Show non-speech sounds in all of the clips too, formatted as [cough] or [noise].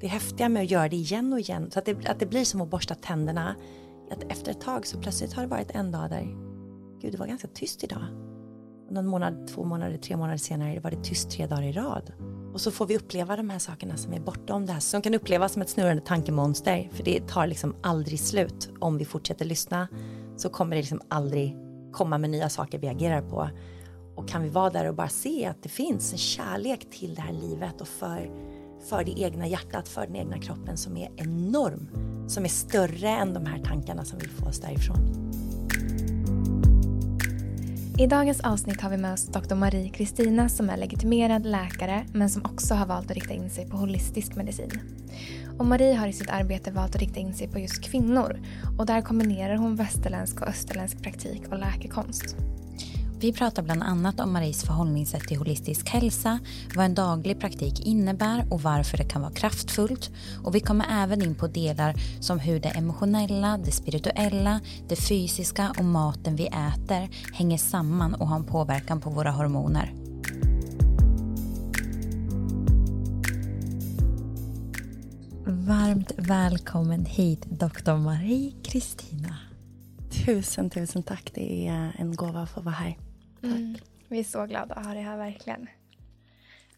det häftiga med att göra det igen och igen, så att det, att det blir som att borsta tänderna, att efter ett tag så plötsligt har det varit en dag där, gud det var ganska tyst idag. Och någon månad, två månader, tre månader senare var det tyst tre dagar i rad. Och så får vi uppleva de här sakerna som är bortom det här, som kan upplevas som ett snurrande tankemonster, för det tar liksom aldrig slut. Om vi fortsätter lyssna så kommer det liksom aldrig komma med nya saker vi agerar på. Och kan vi vara där och bara se att det finns en kärlek till det här livet och för, för det egna hjärtat, för den egna kroppen som är enorm. Som är större än de här tankarna som vill få oss därifrån. I dagens avsnitt har vi med oss Dr. Marie Kristina som är legitimerad läkare men som också har valt att rikta in sig på holistisk medicin. Och Marie har i sitt arbete valt att rikta in sig på just kvinnor och där kombinerar hon västerländsk och österländsk praktik och läkekonst. Vi pratar bland annat om Maries förhållningssätt till holistisk hälsa, vad en daglig praktik innebär och varför det kan vara kraftfullt. Och vi kommer även in på delar som hur det emotionella, det spirituella, det fysiska och maten vi äter hänger samman och har en påverkan på våra hormoner. Varmt välkommen hit doktor Marie Kristina. Tusen, tusen tack. Det är en gåva att få vara här. Mm. Vi är så glada att ha dig här verkligen.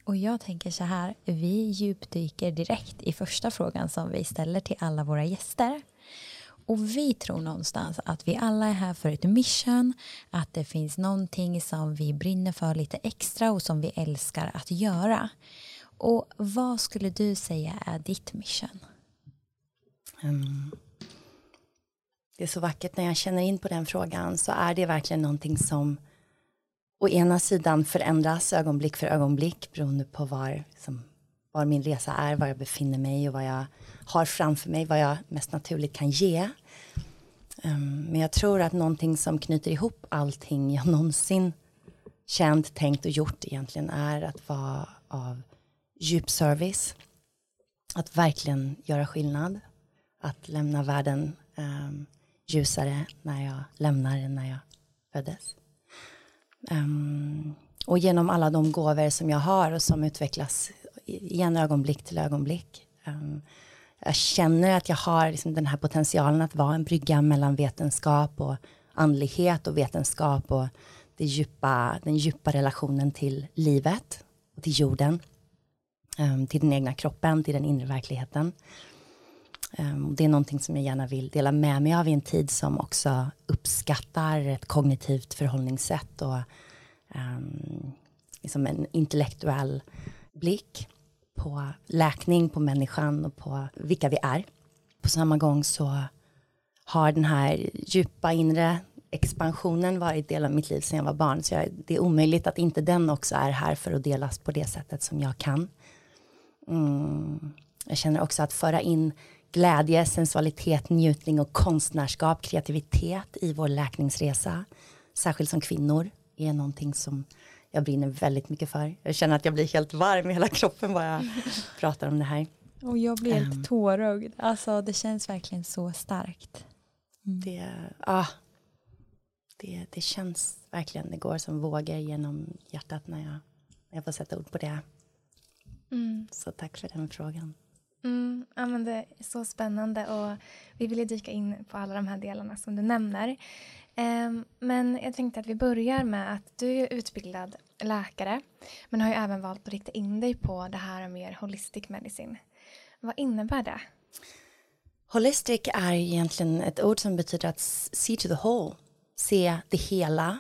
Och jag tänker så här, vi djupdyker direkt i första frågan som vi ställer till alla våra gäster. Och vi tror någonstans att vi alla är här för ett mission, att det finns någonting som vi brinner för lite extra och som vi älskar att göra. Och vad skulle du säga är ditt mission? Um, det är så vackert när jag känner in på den frågan så är det verkligen någonting som å ena sidan förändras ögonblick för ögonblick beroende på var, liksom, var min resa är, var jag befinner mig och vad jag har framför mig, vad jag mest naturligt kan ge. Um, men jag tror att någonting som knyter ihop allting jag [laughs] någonsin känt, tänkt och gjort egentligen är att vara av djup service. Att verkligen göra skillnad. Att lämna världen um, ljusare när jag lämnar den när jag föddes. Um, och genom alla de gåvor som jag har och som utvecklas i en ögonblick till ögonblick. Um, jag känner att jag har liksom den här potentialen att vara en brygga mellan vetenskap och andlighet och vetenskap och det djupa, den djupa relationen till livet och till jorden. Um, till den egna kroppen, till den inre verkligheten. Ehm, det är någonting som jag gärna vill dela med mig av i en tid som också uppskattar ett kognitivt förhållningssätt och um, liksom en intellektuell blick på läkning, på människan och på vilka vi är. På samma gång så har den här djupa inre expansionen varit del av mitt liv sedan jag var barn. Så jag, det är omöjligt att inte den också är här för att delas på det sättet som jag kan. Mm. Jag känner också att föra in glädje, sensualitet, njutning och konstnärskap, kreativitet i vår läkningsresa, särskilt som kvinnor, är någonting som jag brinner väldigt mycket för. Jag känner att jag blir helt varm i hela kroppen bara jag [laughs] pratar om det här. Och jag blir helt um, tårögd. Alltså det känns verkligen så starkt. Mm. Det, ah, det, det känns verkligen, det går som vågor genom hjärtat när jag, när jag får sätta ord på det. Mm. Så tack för den frågan. Mm, ja, men det är så spännande och vi vill dyka in på alla de här delarna som du nämner. Um, men jag tänkte att vi börjar med att du är utbildad läkare men har ju även valt att rikta in dig på det här med holistic medicine. Vad innebär det? Holistic är egentligen ett ord som betyder att see to the whole, se det hela.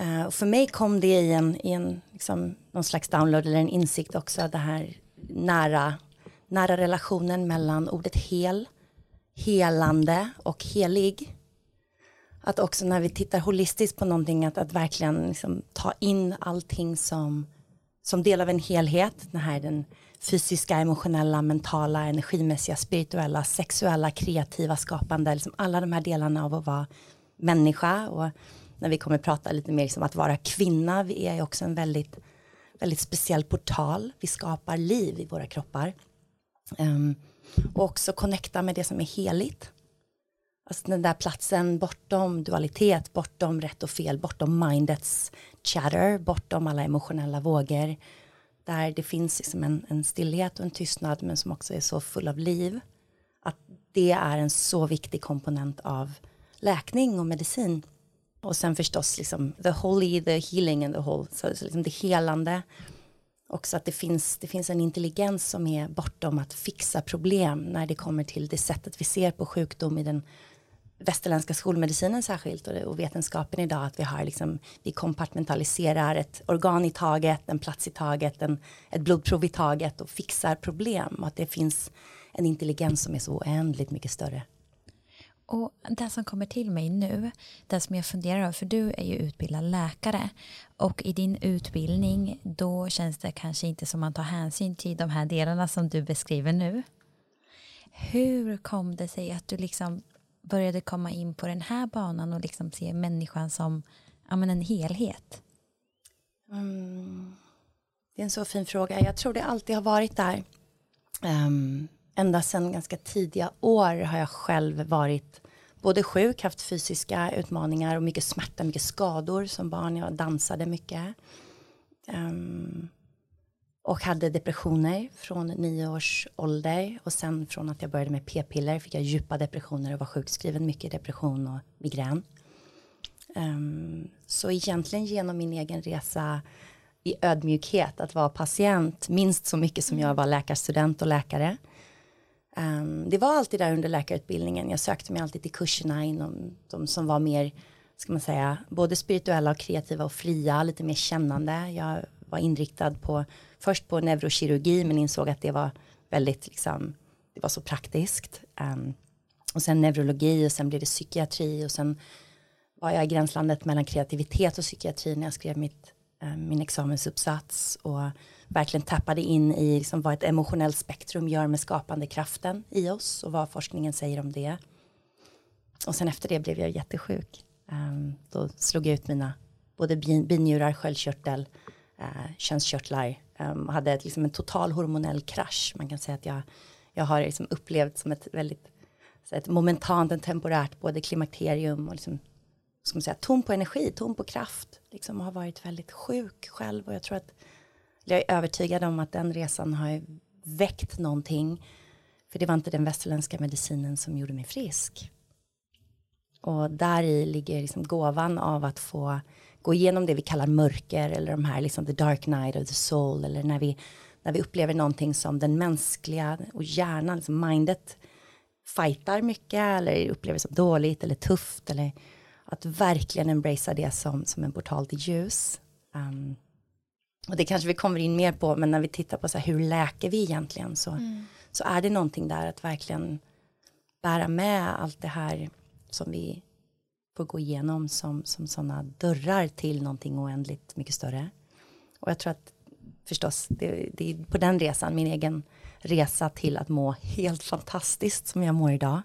Uh, för mig kom det i en, i en liksom, någon slags download eller en insikt också, det här nära nära relationen mellan ordet hel, helande och helig. Att också när vi tittar holistiskt på någonting, att, att verkligen liksom ta in allting som, som del av en helhet. Den här den fysiska, emotionella, mentala, energimässiga, spirituella, sexuella, kreativa, skapande. Liksom alla de här delarna av att vara människa. Och när vi kommer prata lite mer om att vara kvinna, vi är ju också en väldigt, väldigt speciell portal. Vi skapar liv i våra kroppar. Um, och också connecta med det som är heligt. Alltså den där platsen bortom dualitet, bortom rätt och fel, bortom mindets chatter, bortom alla emotionella vågor. där det finns liksom en, en stillhet och en tystnad men som också är så full av liv. Att det är en så viktig komponent av läkning och medicin. Och sen förstås liksom the holy, the healing and the whole, så liksom det helande. Också att det finns, det finns en intelligens som är bortom att fixa problem när det kommer till det sättet vi ser på sjukdom i den västerländska skolmedicinen särskilt och, och vetenskapen idag att vi har liksom, vi kompartmentaliserar ett organ i taget, en plats i taget, en, ett blodprov i taget och fixar problem och att det finns en intelligens som är så oändligt mycket större. Och det som kommer till mig nu, det som jag funderar över, för du är ju utbildad läkare och i din utbildning då känns det kanske inte som man tar hänsyn till de här delarna som du beskriver nu. Hur kom det sig att du liksom började komma in på den här banan och liksom se människan som ja, men en helhet? Mm. Det är en så fin fråga. Jag tror det alltid har varit där. Um, ända sedan ganska tidiga år har jag själv varit både sjuk, haft fysiska utmaningar och mycket smärta, mycket skador som barn. Jag dansade mycket. Um, och hade depressioner från nio års ålder och sen från att jag började med p-piller fick jag djupa depressioner och var sjukskriven mycket depression och migrän. Um, så egentligen genom min egen resa i ödmjukhet att vara patient minst så mycket som jag var läkarstudent och läkare. Um, det var alltid där under läkarutbildningen. Jag sökte mig alltid till kurserna inom de som var mer, ska man säga, både spirituella och kreativa och fria, lite mer kännande. Jag var inriktad på först på neurokirurgi men insåg att det var väldigt liksom, det var så praktiskt. Um, och sen neurologi och sen blev det psykiatri och sen var jag i gränslandet mellan kreativitet och psykiatri när jag skrev mitt, Eh, min examensuppsats och verkligen tappade in i liksom vad ett emotionellt spektrum gör med skapande kraften i oss och vad forskningen säger om det. Och sen efter det blev jag jättesjuk. Ehm, då slog jag ut mina både binjurar, sköldkörtel, eh, könskörtlar ehm, och hade liksom en total hormonell krasch. Man kan säga att jag, jag har liksom upplevt som ett väldigt så ett momentant, en temporärt, både klimakterium och liksom, ska man säga, tom på energi, tom på kraft. Liksom har varit väldigt sjuk själv och jag tror att jag är övertygad om att den resan har väckt någonting. För det var inte den västerländska medicinen som gjorde mig frisk. Och där i ligger liksom gåvan av att få gå igenom det vi kallar mörker eller de här liksom the dark night of the soul eller när vi, när vi upplever någonting som den mänskliga och hjärnan, liksom mindet fightar mycket eller upplever som dåligt eller tufft eller att verkligen embracea det som, som en portal till ljus. Um, och det kanske vi kommer in mer på, men när vi tittar på så här, hur läker vi egentligen så, mm. så är det någonting där att verkligen bära med allt det här som vi får gå igenom som, som sådana dörrar till någonting oändligt mycket större. Och jag tror att förstås, det, det är på den resan, min egen resa till att må helt fantastiskt som jag mår idag.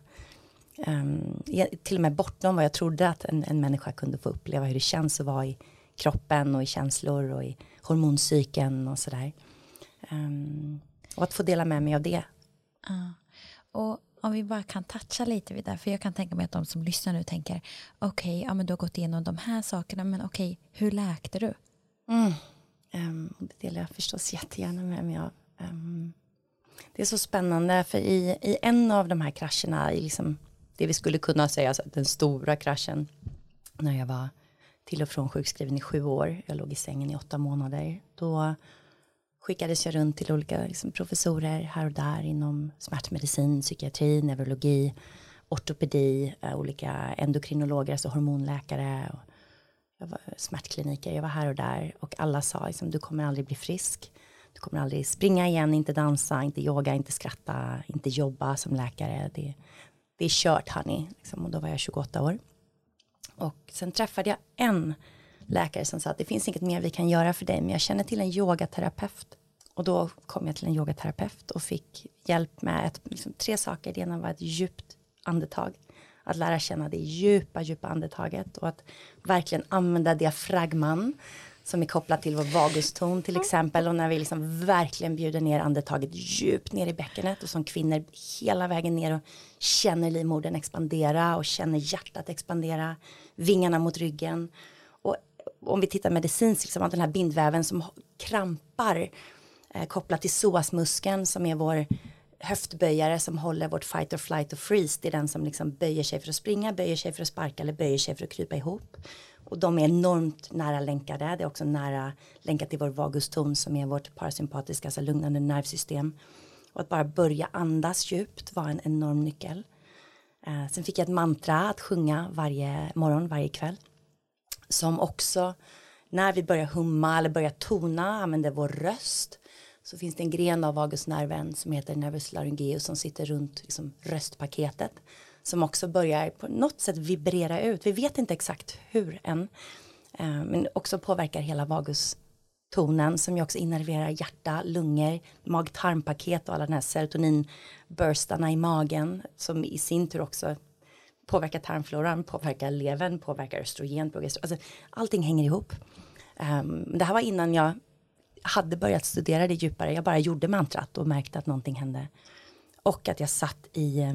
Um, till och med bortom vad jag trodde att en, en människa kunde få uppleva hur det känns att vara i kroppen och i känslor och i hormoncykeln och sådär. Um, och att få dela med mig av det. Uh, och om vi bara kan toucha lite vid det, för jag kan tänka mig att de som lyssnar nu tänker okej, okay, ja men du har gått igenom de här sakerna, men okej, okay, hur läkte du? Mm. Um, det delar jag förstås jättegärna med mig av. Um, det är så spännande, för i, i en av de här krascherna, i liksom det vi skulle kunna säga, alltså den stora kraschen, när jag var till och från sjukskriven i sju år, jag låg i sängen i åtta månader, då skickades jag runt till olika liksom, professorer här och där inom smärtmedicin, psykiatri, neurologi, ortopedi, eh, olika endokrinologer, alltså hormonläkare, och jag var, smärtkliniker, jag var här och där och alla sa liksom, du kommer aldrig bli frisk, du kommer aldrig springa igen, inte dansa, inte yoga, inte skratta, inte jobba som läkare, det, det är kört honey, liksom, och då var jag 28 år. Och sen träffade jag en läkare som sa att det finns inget mer vi kan göra för dig, men jag känner till en yogaterapeut. Och då kom jag till en yogaterapeut och fick hjälp med ett, liksom, tre saker. Det ena var ett djupt andetag. Att lära känna det djupa, djupa andetaget och att verkligen använda diafragman som är kopplat till vår vaguston till exempel. Och när vi liksom verkligen bjuder ner andetaget djupt ner i bäckenet. Och som kvinnor hela vägen ner och känner livmodern expandera och känner hjärtat expandera, vingarna mot ryggen. Och om vi tittar medicinskt, liksom, att den här bindväven som krampar eh, kopplat till psoasmuskeln som är vår höftböjare som håller vårt fight or flight och freeze. Det är den som liksom böjer sig för att springa, böjer sig för att sparka eller böjer sig för att krypa ihop. Och de är enormt nära länkade. Det är också nära länkat till vår vaguston som är vårt parasympatiska, alltså lugnande nervsystem. Och att bara börja andas djupt var en enorm nyckel. Eh, sen fick jag ett mantra att sjunga varje morgon, varje kväll. Som också, när vi börjar humma eller börjar tona, använder vår röst så finns det en gren av vagusnerven som heter nervus laryngeus som sitter runt liksom, röstpaketet som också börjar på något sätt vibrera ut. Vi vet inte exakt hur än, eh, men också påverkar hela vagustonen som ju också innerverar hjärta, lungor, mag-tarmpaket och alla den här serotoninburstarna i magen som i sin tur också påverkar tarmfloran, påverkar levern, påverkar östrogen, progesteron. Alltså, allting hänger ihop. Um, det här var innan jag hade börjat studera det djupare. Jag bara gjorde mantrat och märkte att någonting hände. Och att jag satt i, eh,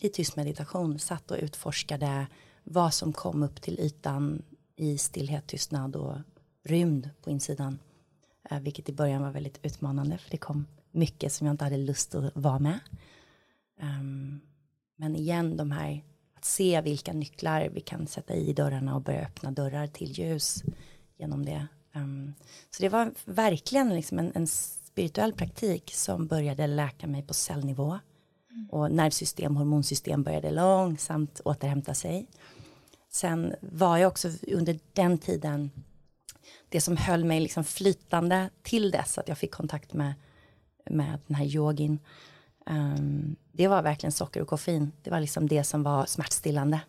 i tyst meditation, satt och utforskade vad som kom upp till ytan i stillhet, tystnad och rymd på insidan. Eh, vilket i början var väldigt utmanande för det kom mycket som jag inte hade lust att vara med. Ehm, men igen de här att se vilka nycklar vi kan sätta i dörrarna och börja öppna dörrar till ljus genom det. Ehm, så det var verkligen liksom en, en, spirituell praktik som började läka mig på cellnivå. Mm. Och nervsystem, hormonsystem började långsamt återhämta sig. Sen var jag också under den tiden det som höll mig liksom flytande till dess att jag fick kontakt med, med den här yogin. Um, det var verkligen socker och koffein. Det var liksom det som var smärtstillande.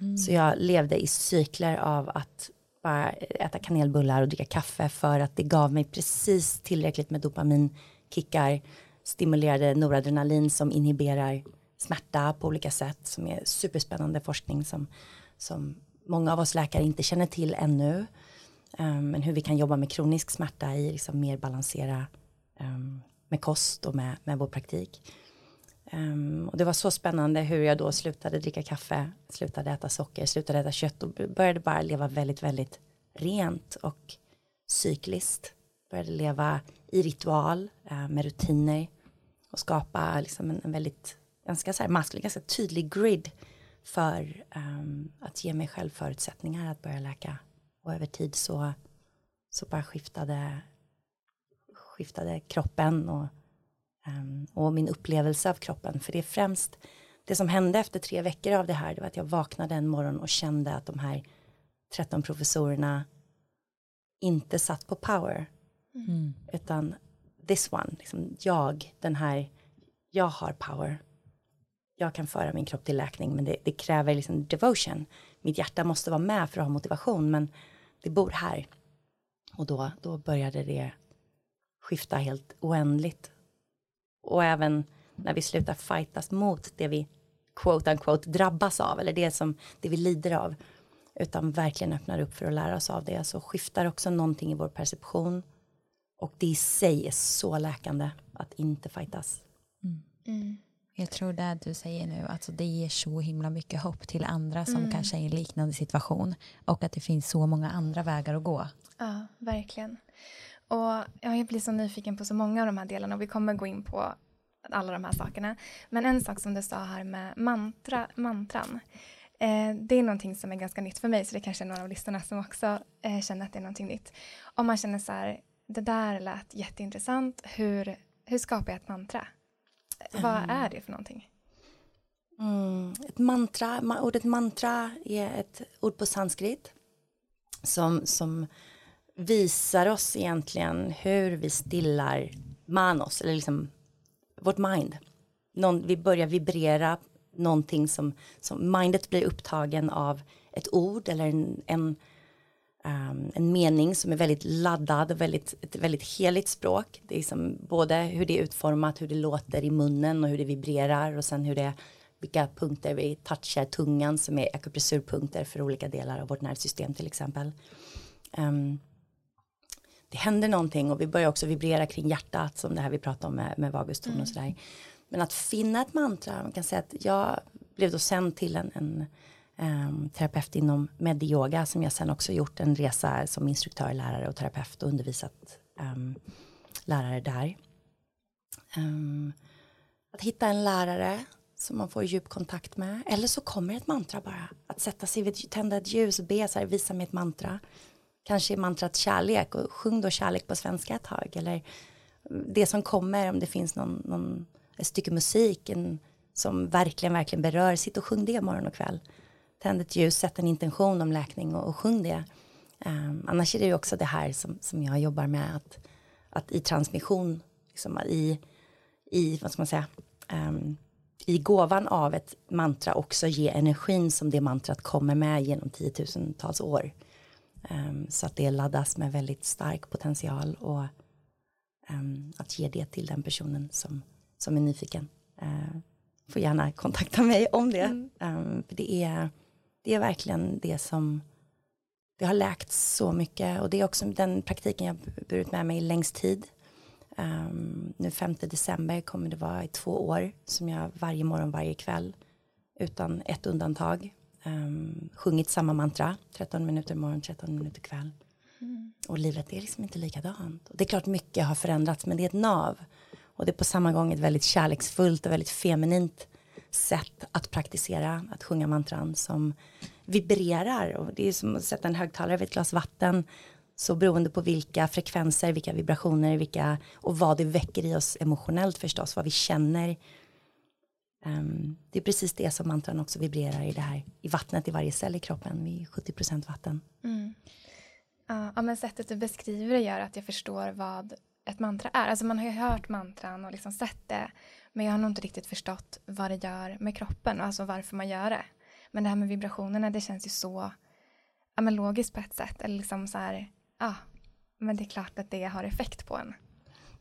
Mm. Så jag levde i cykler av att bara äta kanelbullar och dricka kaffe för att det gav mig precis tillräckligt med dopaminkickar, stimulerade noradrenalin som inhiberar smärta på olika sätt som är superspännande forskning som, som många av oss läkare inte känner till ännu. Um, men hur vi kan jobba med kronisk smärta i liksom mer balansera um, med kost och med, med vår praktik. Um, och det var så spännande hur jag då slutade dricka kaffe, slutade äta socker, slutade äta kött och började bara leva väldigt, väldigt rent och cykliskt. Började leva i ritual eh, med rutiner och skapa liksom en, en väldigt, ganska så här maskulin, ganska tydlig grid för um, att ge mig själv förutsättningar att börja läka. Och över tid så, så bara skiftade, skiftade kroppen och Um, och min upplevelse av kroppen. För det är främst det som hände efter tre veckor av det här. Det var att jag vaknade en morgon och kände att de här 13 professorerna inte satt på power. Mm. Utan this one, liksom jag, den här, jag har power. Jag kan föra min kropp till läkning men det, det kräver liksom devotion. Mitt hjärta måste vara med för att ha motivation men det bor här. Och då, då började det skifta helt oändligt och även när vi slutar fightas mot det vi quote unquote drabbas av eller det som det vi lider av utan verkligen öppnar upp för att lära oss av det så skiftar också någonting i vår perception och det i sig är så läkande att inte fightas. Mm. Mm. Jag tror det du säger nu, alltså det ger så himla mycket hopp till andra som mm. kanske är i en liknande situation och att det finns så många andra vägar att gå. Ja, verkligen. Och jag blir så nyfiken på så många av de här delarna och vi kommer gå in på alla de här sakerna. Men en sak som du sa här med mantra, mantran. Eh, det är någonting som är ganska nytt för mig så det kanske är några av lyssnarna som också eh, känner att det är någonting nytt. Om man känner så här, det där lät jätteintressant, hur, hur skapar jag ett mantra? Mm. Vad är det för någonting? Mm, ett mantra, ordet mantra är ett ord på sanskrit som, som visar oss egentligen hur vi stillar manos, eller liksom vårt mind. Någon, vi börjar vibrera någonting som, som mindet blir upptagen av ett ord eller en, en, um, en mening som är väldigt laddad, väldigt, ett väldigt heligt språk. Det är som både hur det är utformat, hur det låter i munnen och hur det vibrerar och sen hur det vilka punkter vi touchar tungan som är akupressurpunkter för olika delar av vårt nervsystem till exempel. Um, det händer någonting och vi börjar också vibrera kring hjärtat som det här vi pratade om med, med vaguston mm. och sådär. Men att finna ett mantra, man kan säga att jag blev då sänd till en, en um, terapeut inom medyoga som jag sen också gjort en resa som instruktör, lärare och terapeut och undervisat um, lärare där. Um, att hitta en lärare som man får djup kontakt med. Eller så kommer ett mantra bara. Att sätta sig vid, tända ett ljus och be så här, visa mig ett mantra. Kanske är mantrat kärlek och sjung då kärlek på svenska ett tag. Eller mm, det som kommer om det finns någon, någon ett stycke musik en, som verkligen, verkligen berör. Sitt och sjung det morgon och kväll. Tänd ett ljus, sätt en intention om läkning och, och sjung det. Um, annars är det ju också det här som, som jag jobbar med. Att, att i transmission, liksom, i, i, vad ska man säga, um, i gåvan av ett mantra också ge energin som det mantrat kommer med genom tiotusentals år. Um, så att det laddas med väldigt stark potential och um, att ge det till den personen som, som är nyfiken. Uh, får gärna kontakta mig om det. Mm. Um, för det, är, det är verkligen det som det har läkt så mycket och det är också den praktiken jag burit med mig längst tid. Um, nu 5 december kommer det vara i två år som jag varje morgon, varje kväll utan ett undantag um, sjungit samma mantra 13 minuter morgon, 13 minuter kväll. Mm. Och livet är liksom inte likadant. Och det är klart mycket har förändrats men det är ett nav. Och det är på samma gång ett väldigt kärleksfullt och väldigt feminint sätt att praktisera, att sjunga mantran som vibrerar. Och det är som att sätta en högtalare vid ett glas vatten så beroende på vilka frekvenser, vilka vibrationer, vilka och vad det väcker i oss emotionellt förstås, vad vi känner. Um, det är precis det som mantran också vibrerar i det här, i vattnet i varje cell i kroppen, vi är 70% vatten. Mm. Ja, men sättet du beskriver det gör att jag förstår vad ett mantra är. Alltså man har ju hört mantran och liksom sett det, men jag har nog inte riktigt förstått vad det gör med kroppen, alltså varför man gör det. Men det här med vibrationerna, det känns ju så ja, men logiskt på ett sätt, eller liksom så här, ja, men det är klart att det har effekt på en.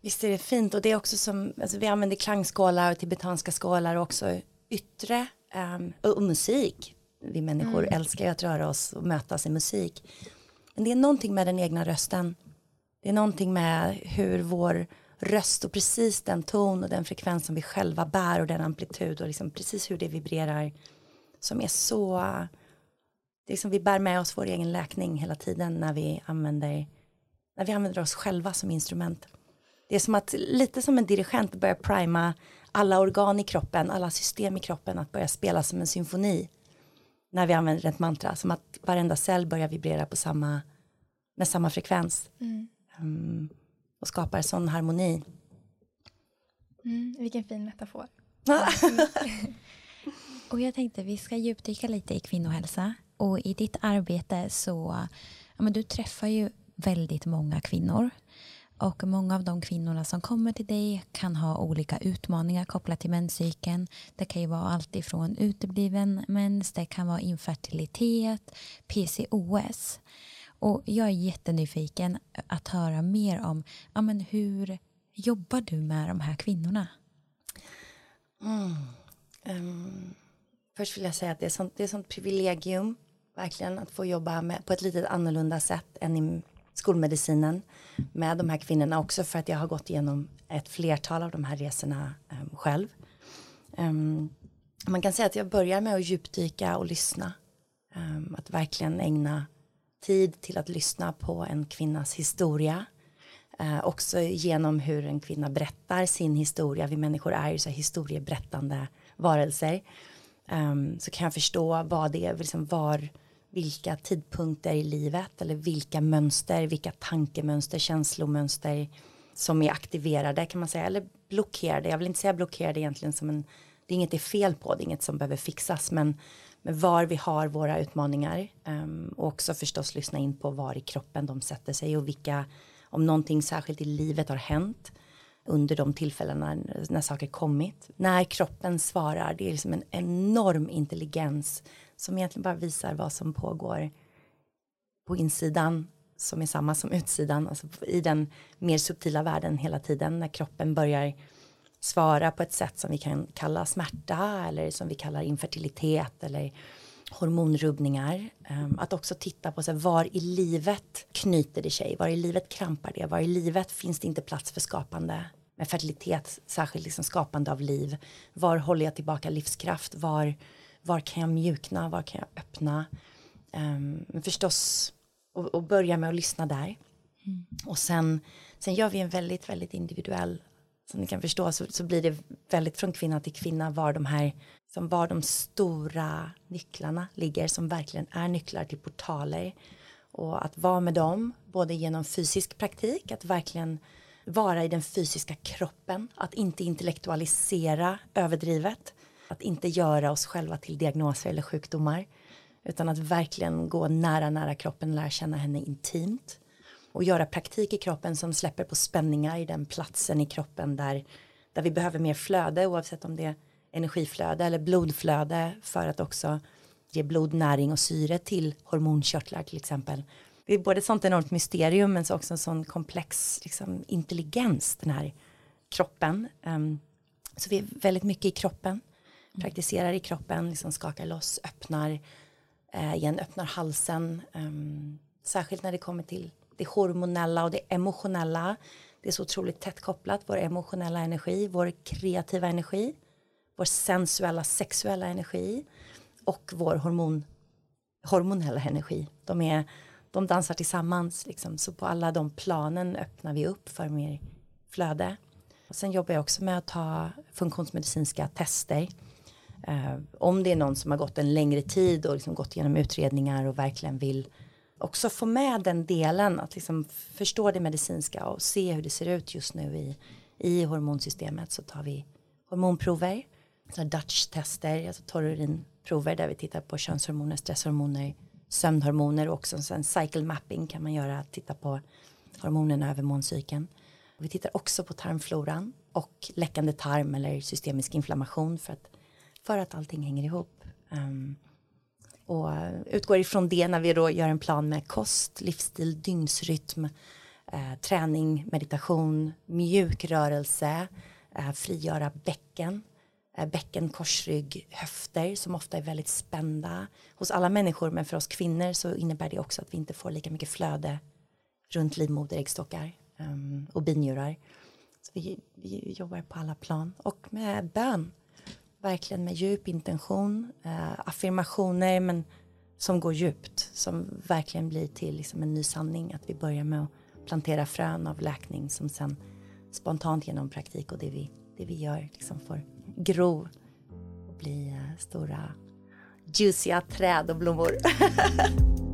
Visst är det fint och det är också som, alltså vi använder klangskålar och tibetanska skålar och också yttre um, och musik. Vi människor mm. älskar ju att röra oss och mötas i musik. Men det är någonting med den egna rösten. Det är någonting med hur vår röst och precis den ton och den frekvens som vi själva bär och den amplitud och liksom precis hur det vibrerar som är så det är som vi bär med oss vår egen läkning hela tiden när vi använder när vi använder oss själva som instrument. Det är som att lite som en dirigent börjar prima alla organ i kroppen, alla system i kroppen att börja spela som en symfoni när vi använder ett mantra, som att varenda cell börjar vibrera på samma, med samma frekvens mm. um, och skapar sån harmoni. Mm, vilken fin metafor. [laughs] och jag tänkte vi ska djupdyka lite i kvinnohälsa och i ditt arbete så, ja men du träffar ju väldigt många kvinnor och många av de kvinnorna som kommer till dig kan ha olika utmaningar kopplat till menscykeln. Det kan ju vara allt ifrån utebliven mens, det kan vara infertilitet, PCOS. Och jag är jättenyfiken att höra mer om ja, men hur jobbar du med de här kvinnorna? Mm. Um, först vill jag säga att det är sånt, det är sånt privilegium verkligen att få jobba med, på ett lite annorlunda sätt än i skolmedicinen med de här kvinnorna också för att jag har gått igenom ett flertal av de här resorna um, själv. Um, man kan säga att jag börjar med att djupdyka och lyssna. Um, att verkligen ägna tid till att lyssna på en kvinnas historia. Eh, också genom hur en kvinna berättar sin historia. Vi människor är ju så historieberättande varelser. Um, så kan jag förstå vad det är, liksom var vilka tidpunkter i livet eller vilka mönster, vilka tankemönster, känslomönster som är aktiverade kan man säga, eller blockerade. Jag vill inte säga blockerade egentligen som en, det är inget det är fel på, det är inget som behöver fixas, men, men var vi har våra utmaningar um, och också förstås lyssna in på var i kroppen de sätter sig och vilka, om någonting särskilt i livet har hänt under de tillfällena när, när saker kommit. När kroppen svarar, det är liksom en enorm intelligens som egentligen bara visar vad som pågår på insidan som är samma som utsidan, alltså i den mer subtila världen hela tiden när kroppen börjar svara på ett sätt som vi kan kalla smärta eller som vi kallar infertilitet eller hormonrubbningar. Um, att också titta på så här, var i livet knyter det sig, var i livet krampar det, var i livet finns det inte plats för skapande med fertilitet, särskilt liksom skapande av liv. Var håller jag tillbaka livskraft, var var kan jag mjukna, var kan jag öppna. Um, men förstås, och, och, börja med att lyssna där. Mm. Och sen Sen gör vi en väldigt, väldigt individuell, som ni kan förstå så, så blir det väldigt från kvinna till kvinna var de här, som var de stora nycklarna ligger, som verkligen är nycklar till portaler. Och att vara med dem, både genom fysisk praktik, att verkligen vara i den fysiska kroppen, att inte intellektualisera överdrivet, att inte göra oss själva till diagnoser eller sjukdomar, utan att verkligen gå nära, nära kroppen, lära känna henne intimt och göra praktik i kroppen som släpper på spänningar i den platsen i kroppen där, där vi behöver mer flöde oavsett om det är energiflöde eller blodflöde för att också ge blodnäring och syre till hormonkörtlar till exempel. Det är både ett sånt enormt mysterium men också en sån komplex liksom, intelligens den här kroppen. Um, så vi är väldigt mycket i kroppen, praktiserar i kroppen, liksom skakar loss, öppnar, eh, igen öppnar halsen. Um, särskilt när det kommer till det hormonella och det emotionella. Det är så otroligt tätt kopplat, vår emotionella energi, vår kreativa energi, vår sensuella sexuella energi och vår hormon, hormonella energi. De, är, de dansar tillsammans, liksom. så på alla de planen öppnar vi upp för mer flöde. Och sen jobbar jag också med att ta funktionsmedicinska tester. Eh, om det är någon som har gått en längre tid och liksom gått igenom utredningar och verkligen vill också få med den delen, att liksom förstå det medicinska och se hur det ser ut just nu i, i hormonsystemet så tar vi hormonprover, så Dutch-tester, alltså torrurinprover där vi tittar på könshormoner, stresshormoner, sömnhormoner och också en cycle mapping kan man göra, titta på hormonerna över måncykeln. Vi tittar också på tarmfloran och läckande tarm eller systemisk inflammation för att, för att allting hänger ihop. Um, och utgår ifrån det när vi då gör en plan med kost, livsstil, dygnsrytm, eh, träning, meditation, mjuk rörelse, eh, frigöra bäcken, eh, bäcken, korsrygg, höfter som ofta är väldigt spända. Hos alla människor men för oss kvinnor så innebär det också att vi inte får lika mycket flöde runt livmoder, äggstockar ehm, och binjurar. Så vi, vi jobbar på alla plan. Och med bön verkligen med djup intention, eh, affirmationer men som går djupt, som verkligen blir till liksom en ny sanning. Att vi börjar med att plantera frön av läkning som sen spontant genom praktik och det vi, det vi gör liksom får gro och bli eh, stora ljusiga träd och blommor. [laughs]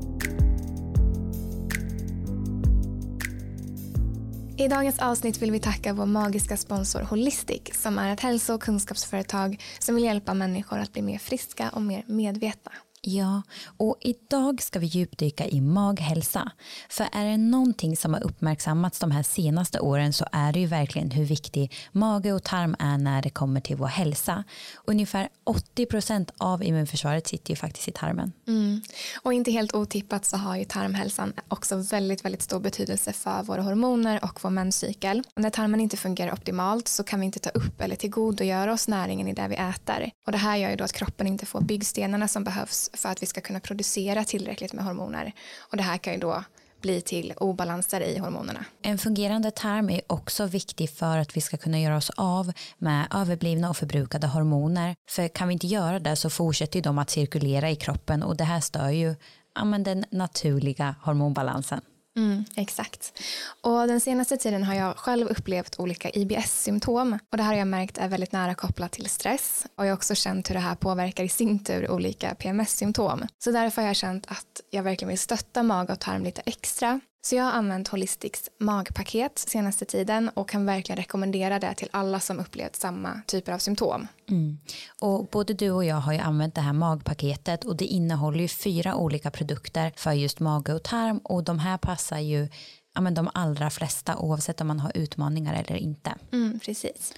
I dagens avsnitt vill vi tacka vår magiska sponsor Holistic som är ett hälso och kunskapsföretag som vill hjälpa människor att bli mer friska och mer medvetna. Ja, och idag ska vi djupdyka i maghälsa. För är det någonting som har uppmärksammats de här senaste åren så är det ju verkligen hur viktig mage och tarm är när det kommer till vår hälsa. Ungefär 80 procent av immunförsvaret sitter ju faktiskt i tarmen. Mm. Och inte helt otippat så har ju tarmhälsan också väldigt, väldigt stor betydelse för våra hormoner och vår menscykel. När tarmen inte fungerar optimalt så kan vi inte ta upp eller tillgodogöra oss näringen i det vi äter. Och det här gör ju då att kroppen inte får byggstenarna som behövs för att vi ska kunna producera tillräckligt med hormoner. Och det här kan ju då bli till obalanser i hormonerna. En fungerande tarm är också viktig för att vi ska kunna göra oss av med överblivna och förbrukade hormoner. För kan vi inte göra det så fortsätter de att cirkulera i kroppen och det här stör ju ja, den naturliga hormonbalansen. Mm, exakt. Och den senaste tiden har jag själv upplevt olika IBS-symptom och det här har jag märkt är väldigt nära kopplat till stress och jag har också känt hur det här påverkar i sin tur olika PMS-symptom. Så därför har jag känt att jag verkligen vill stötta mag och tarm lite extra så jag har använt Holistics magpaket senaste tiden och kan verkligen rekommendera det till alla som upplevt samma typer av symptom. Mm. Och både du och jag har ju använt det här magpaketet och det innehåller ju fyra olika produkter för just mage och tarm och de här passar ju ja, men de allra flesta oavsett om man har utmaningar eller inte. Mm, precis.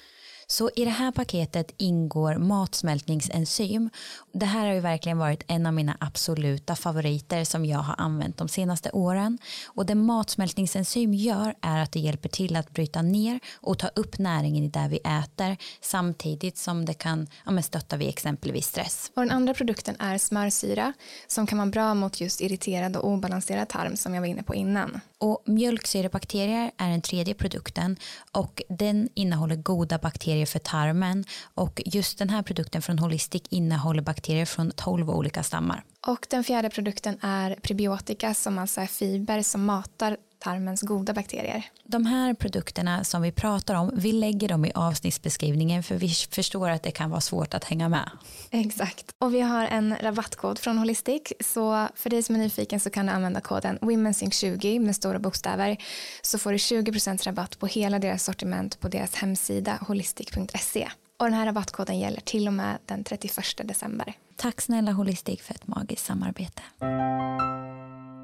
Så i det här paketet ingår matsmältningsenzym. Det här har ju verkligen varit en av mina absoluta favoriter som jag har använt de senaste åren. Och det matsmältningsenzym gör är att det hjälper till att bryta ner och ta upp näringen i det vi äter samtidigt som det kan ja, stötta vid exempelvis stress. Och den andra produkten är smörsyra som kan vara bra mot just irriterad och obalanserad tarm som jag var inne på innan. Och mjölksyrebakterier är den tredje produkten och den innehåller goda bakterier för tarmen och just den här produkten från Holistic innehåller bakterier från 12 olika stammar. Och den fjärde produkten är prebiotika som alltså är fiber som matar tarmens goda bakterier. De här produkterna som vi pratar om, vi lägger dem i avsnittsbeskrivningen för vi förstår att det kan vara svårt att hänga med. Exakt. Och vi har en rabattkod från Holistic så för dig som är nyfiken så kan du använda koden WomenSync20 med stora bokstäver så får du 20% rabatt på hela deras sortiment på deras hemsida holistic.se. Och den här rabattkoden gäller till och med den 31 december. Tack snälla Holistic för ett magiskt samarbete.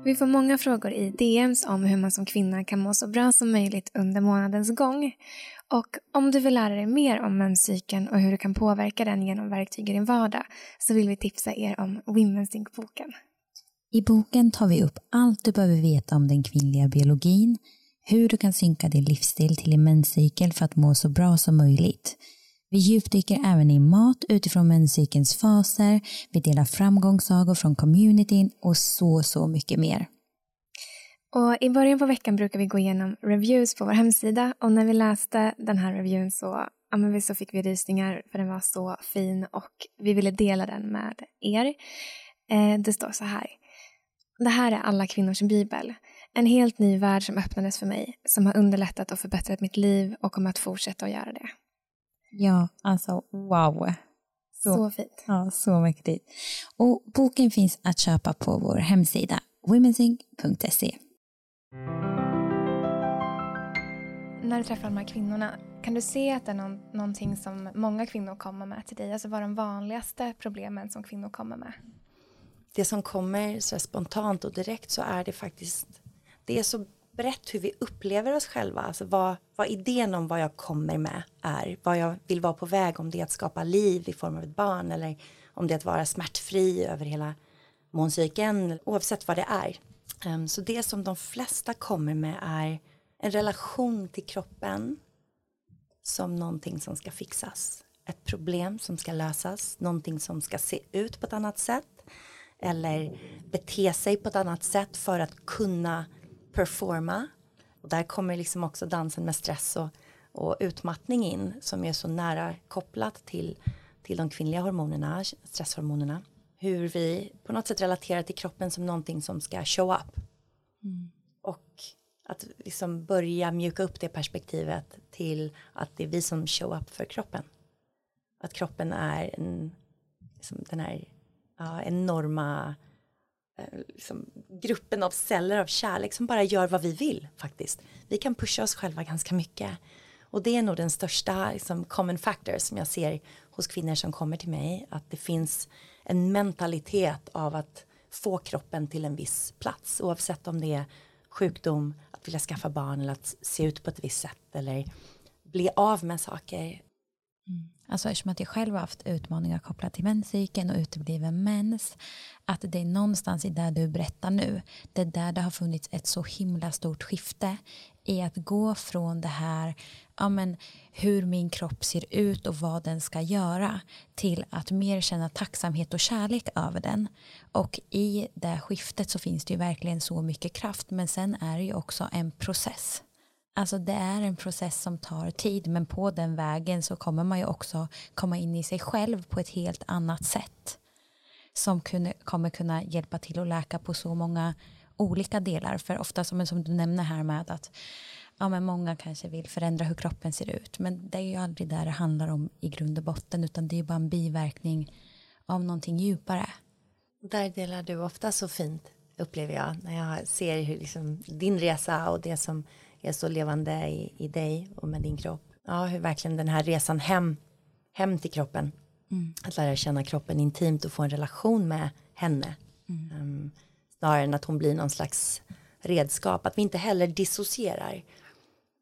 Vi får många frågor i DMs om hur man som kvinna kan må så bra som möjligt under månadens gång. Och om du vill lära dig mer om menscykeln och hur du kan påverka den genom verktyg i din vardag så vill vi tipsa er om Women's Think-boken. I boken tar vi upp allt du behöver veta om den kvinnliga biologin, hur du kan synka din livsstil till din menscykel för att må så bra som möjligt. Vi djupdyker även i mat utifrån menscykelns faser, vi delar framgångssagor från communityn och så, så mycket mer. Och I början på veckan brukar vi gå igenom reviews på vår hemsida och när vi läste den här reviewen så, ja, så fick vi rysningar för den var så fin och vi ville dela den med er. Eh, det står så här. Det här är alla kvinnors bibel. En helt ny värld som öppnades för mig, som har underlättat och förbättrat mitt liv och kommer att fortsätta att göra det. Ja, alltså wow. Så, så fint. Ja, så mäktigt. Och boken finns att köpa på vår hemsida womensync.se. När du träffar de här kvinnorna, kan du se att det är någon, någonting som många kvinnor kommer med till dig? Alltså vad är de vanligaste problemen som kvinnor kommer med? Det som kommer så spontant och direkt så är det faktiskt, det är så brett hur vi upplever oss själva, alltså vad, vad idén om vad jag kommer med är, vad jag vill vara på väg, om det är att skapa liv i form av ett barn eller om det är att vara smärtfri över hela måncykeln, oavsett vad det är. Um, så det som de flesta kommer med är en relation till kroppen som någonting som ska fixas. Ett problem som ska lösas, någonting som ska se ut på ett annat sätt eller bete sig på ett annat sätt för att kunna performa. Och där kommer liksom också dansen med stress och, och utmattning in som är så nära kopplat till, till de kvinnliga hormonerna, stresshormonerna. Hur vi på något sätt relaterar till kroppen som någonting som ska show up. Mm. Och att liksom börja mjuka upp det perspektivet till att det är vi som show up för kroppen. Att kroppen är en, liksom den här ja, enorma Eh, liksom, gruppen av celler av kärlek som bara gör vad vi vill faktiskt. Vi kan pusha oss själva ganska mycket. Och det är nog den största liksom, common factor som jag ser hos kvinnor som kommer till mig. Att det finns en mentalitet av att få kroppen till en viss plats. Oavsett om det är sjukdom, att vilja skaffa barn eller att se ut på ett visst sätt. Eller bli av med saker. Mm. Alltså eftersom att jag själv har haft utmaningar kopplat till menscykeln och utebliven mens. Att det är någonstans i det du berättar nu. Det är där det har funnits ett så himla stort skifte. I att gå från det här, ja men hur min kropp ser ut och vad den ska göra. Till att mer känna tacksamhet och kärlek över den. Och i det skiftet så finns det ju verkligen så mycket kraft. Men sen är det ju också en process. Alltså det är en process som tar tid men på den vägen så kommer man ju också komma in i sig själv på ett helt annat sätt. Som kunde, kommer kunna hjälpa till att läka på så många olika delar. För ofta som, som du nämner här med att ja, men många kanske vill förändra hur kroppen ser ut. Men det är ju aldrig där det handlar om i grund och botten utan det är ju bara en biverkning av någonting djupare. Där delar du ofta så fint upplever jag när jag ser hur liksom, din resa och det som är så levande i, i dig och med din kropp. Ja, hur verkligen den här resan hem, hem till kroppen. Mm. Att lära känna kroppen intimt och få en relation med henne. Mm. Um, snarare än att hon blir någon slags redskap. Att vi inte heller dissocierar.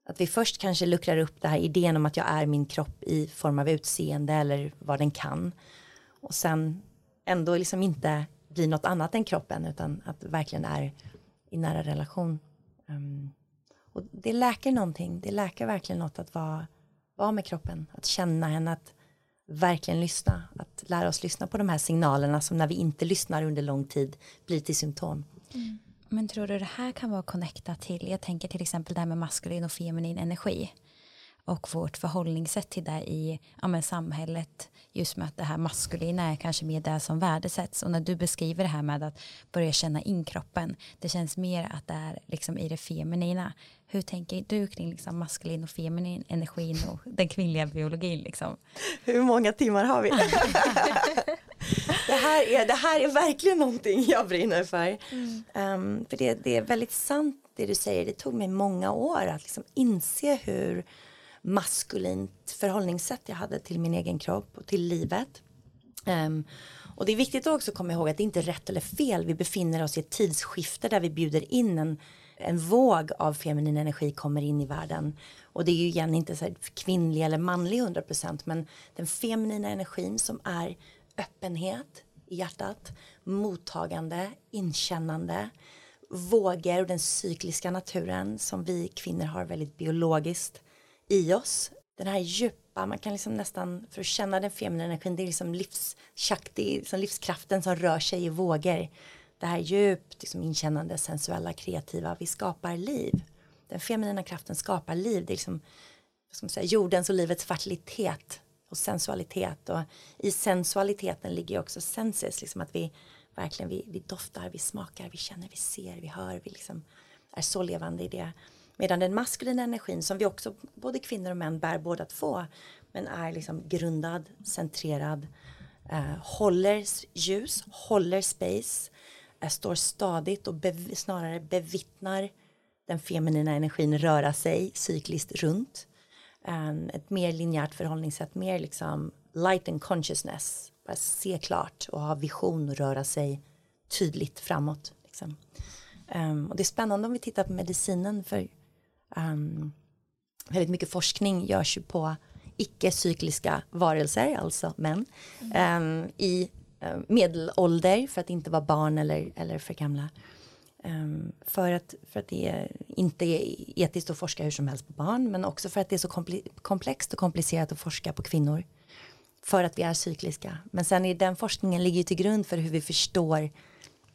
Att vi först kanske luckrar upp det här idén om att jag är min kropp i form av utseende eller vad den kan. Och sen ändå liksom inte blir något annat än kroppen utan att verkligen är i nära relation. Um, och det läker någonting. Det läker verkligen något att vara, vara med kroppen. Att känna henne, att verkligen lyssna. Att lära oss lyssna på de här signalerna som när vi inte lyssnar under lång tid blir till symptom. Mm. Men tror du det här kan vara connectat till, jag tänker till exempel det här med maskulin och feminin energi. och vårt förhållningssätt till det i ja, men samhället just med att det här maskulina är kanske mer det som värdesätts och när du beskriver det här med att börja känna in kroppen det känns mer att det är liksom i det feminina hur tänker du kring liksom maskulin och feminin energin och den kvinnliga biologin liksom? Hur många timmar har vi? [laughs] det, här är, det här är verkligen någonting jag brinner för. Mm. Um, för det, det är väldigt sant det du säger. Det tog mig många år att liksom inse hur maskulint förhållningssätt jag hade till min egen kropp och till livet. Um, och det är viktigt att också komma ihåg att det inte är rätt eller fel. Vi befinner oss i ett tidsskifte där vi bjuder in en, en våg av feminin energi kommer in i världen. Och det är ju igen inte så kvinnlig eller manlig 100% men den feminina energin som är öppenhet i hjärtat, mottagande, inkännande, vågor och den cykliska naturen som vi kvinnor har väldigt biologiskt i oss. Den här djupa, man kan liksom nästan, för att känna den feminina energin, det är liksom livsshakti, liksom livskraften som rör sig i vågor. Det här djupt liksom inkännande, sensuella, kreativa, vi skapar liv. Den feminina kraften skapar liv, det är liksom, vad ska man säga, jordens och livets fertilitet och sensualitet och i sensualiteten ligger också senses, liksom att vi verkligen vi, vi doftar, vi smakar, vi känner, vi ser, vi hör, vi liksom är så levande i det. Medan den maskulina energin som vi också, både kvinnor och män bär båda två, men är liksom grundad, centrerad, eh, håller ljus, håller space, står stadigt och bev snarare bevittnar den feminina energin röra sig cykliskt runt. Um, ett mer linjärt förhållningssätt, mer liksom light and consciousness, bara se klart och ha vision och röra sig tydligt framåt. Liksom. Um, och det är spännande om vi tittar på medicinen för um, väldigt mycket forskning görs ju på icke-cykliska varelser, alltså män, mm. um, i Eh, medelålder för att inte vara barn eller, eller för gamla. Um, för, att, för att det inte är etiskt att forska hur som helst på barn men också för att det är så komplext och komplicerat att forska på kvinnor. För att vi är cykliska. Men sen är den forskningen ligger till grund för hur vi förstår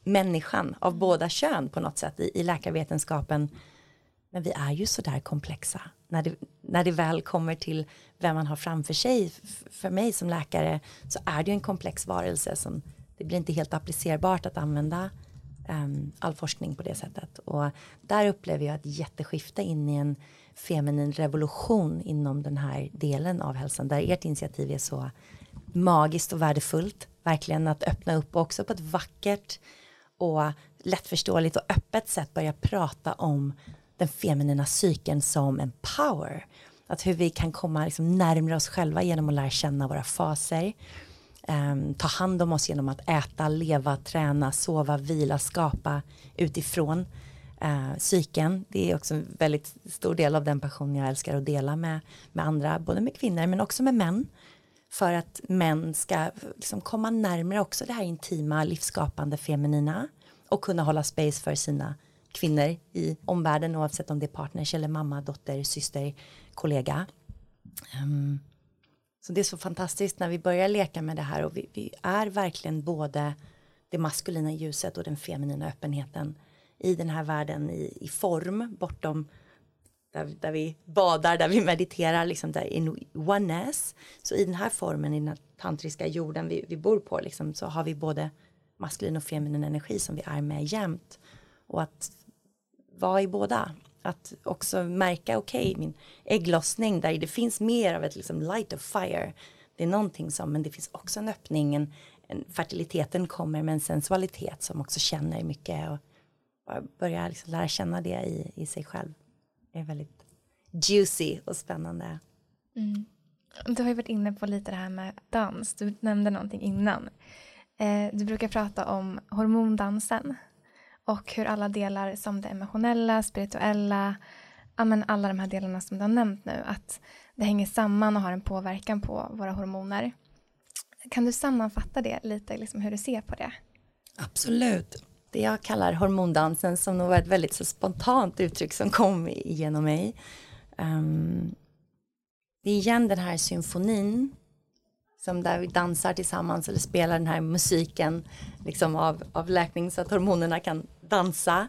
människan av båda kön på något sätt i, i läkarvetenskapen men vi är ju sådär komplexa när det, när det väl kommer till vem man har framför sig. För mig som läkare så är det ju en komplex varelse som det blir inte helt applicerbart att använda um, all forskning på det sättet. Och där upplever jag ett jätteskifte in i en feminin revolution inom den här delen av hälsan där ert initiativ är så magiskt och värdefullt. Verkligen att öppna upp också på ett vackert och lättförståeligt och öppet sätt börja prata om den feminina cykeln som en power. Att hur vi kan komma liksom närmare oss själva genom att lära känna våra faser. Um, ta hand om oss genom att äta, leva, träna, sova, vila, skapa utifrån uh, cykeln. Det är också en väldigt stor del av den passion jag älskar att dela med, med andra, både med kvinnor men också med män. För att män ska liksom komma närmare också det här intima, livsskapande, feminina och kunna hålla space för sina kvinnor i omvärlden oavsett om det är partners eller mamma, dotter, syster, kollega. Um, så det är så fantastiskt när vi börjar leka med det här och vi, vi, är verkligen både det maskulina ljuset och den feminina öppenheten i den här världen i, i form bortom där, där, vi badar, där vi mediterar, liksom där in oneness. Så i den här formen, i den här tantriska jorden vi, vi bor på, liksom, så har vi både maskulin och feminin energi som vi är med jämt. Och att vara i båda. Att också märka, okej, okay, min ägglossning där det finns mer av ett liksom light of fire. Det är någonting som, men det finns också en öppning, en, en fertiliteten kommer med en sensualitet som också känner mycket och börja liksom lära känna det i, i sig själv. Det är väldigt juicy och spännande. Mm. Du har ju varit inne på lite det här med dans. Du nämnde någonting innan. Eh, du brukar prata om hormondansen och hur alla delar som det emotionella, spirituella, ja, men alla de här delarna som du har nämnt nu, att det hänger samman och har en påverkan på våra hormoner. Kan du sammanfatta det lite, liksom hur du ser på det? Absolut. Det jag kallar hormondansen som nog var ett väldigt så spontant uttryck som kom igenom mig. Um, det är igen den här symfonin som där vi dansar tillsammans eller spelar den här musiken liksom av, av läkning så att hormonerna kan dansa.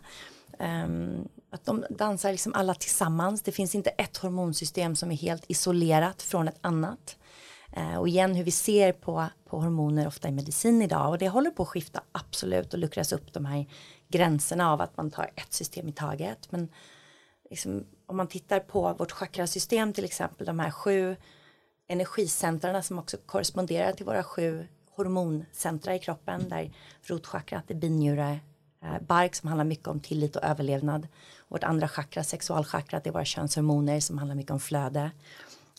Um, att de dansar liksom alla tillsammans. Det finns inte ett hormonsystem som är helt isolerat från ett annat. Uh, och igen hur vi ser på, på hormoner ofta i medicin idag och det håller på att skifta absolut och luckras upp de här gränserna av att man tar ett system i taget. Men liksom, om man tittar på vårt chakrasystem till exempel, de här sju energicentrarna som också korresponderar till våra sju hormoncentra i kroppen där rotchakrat är binjure, Eh, bark som handlar mycket om tillit och överlevnad. Vårt andra chakra, sexualchakrat, är våra könshormoner som handlar mycket om flöde.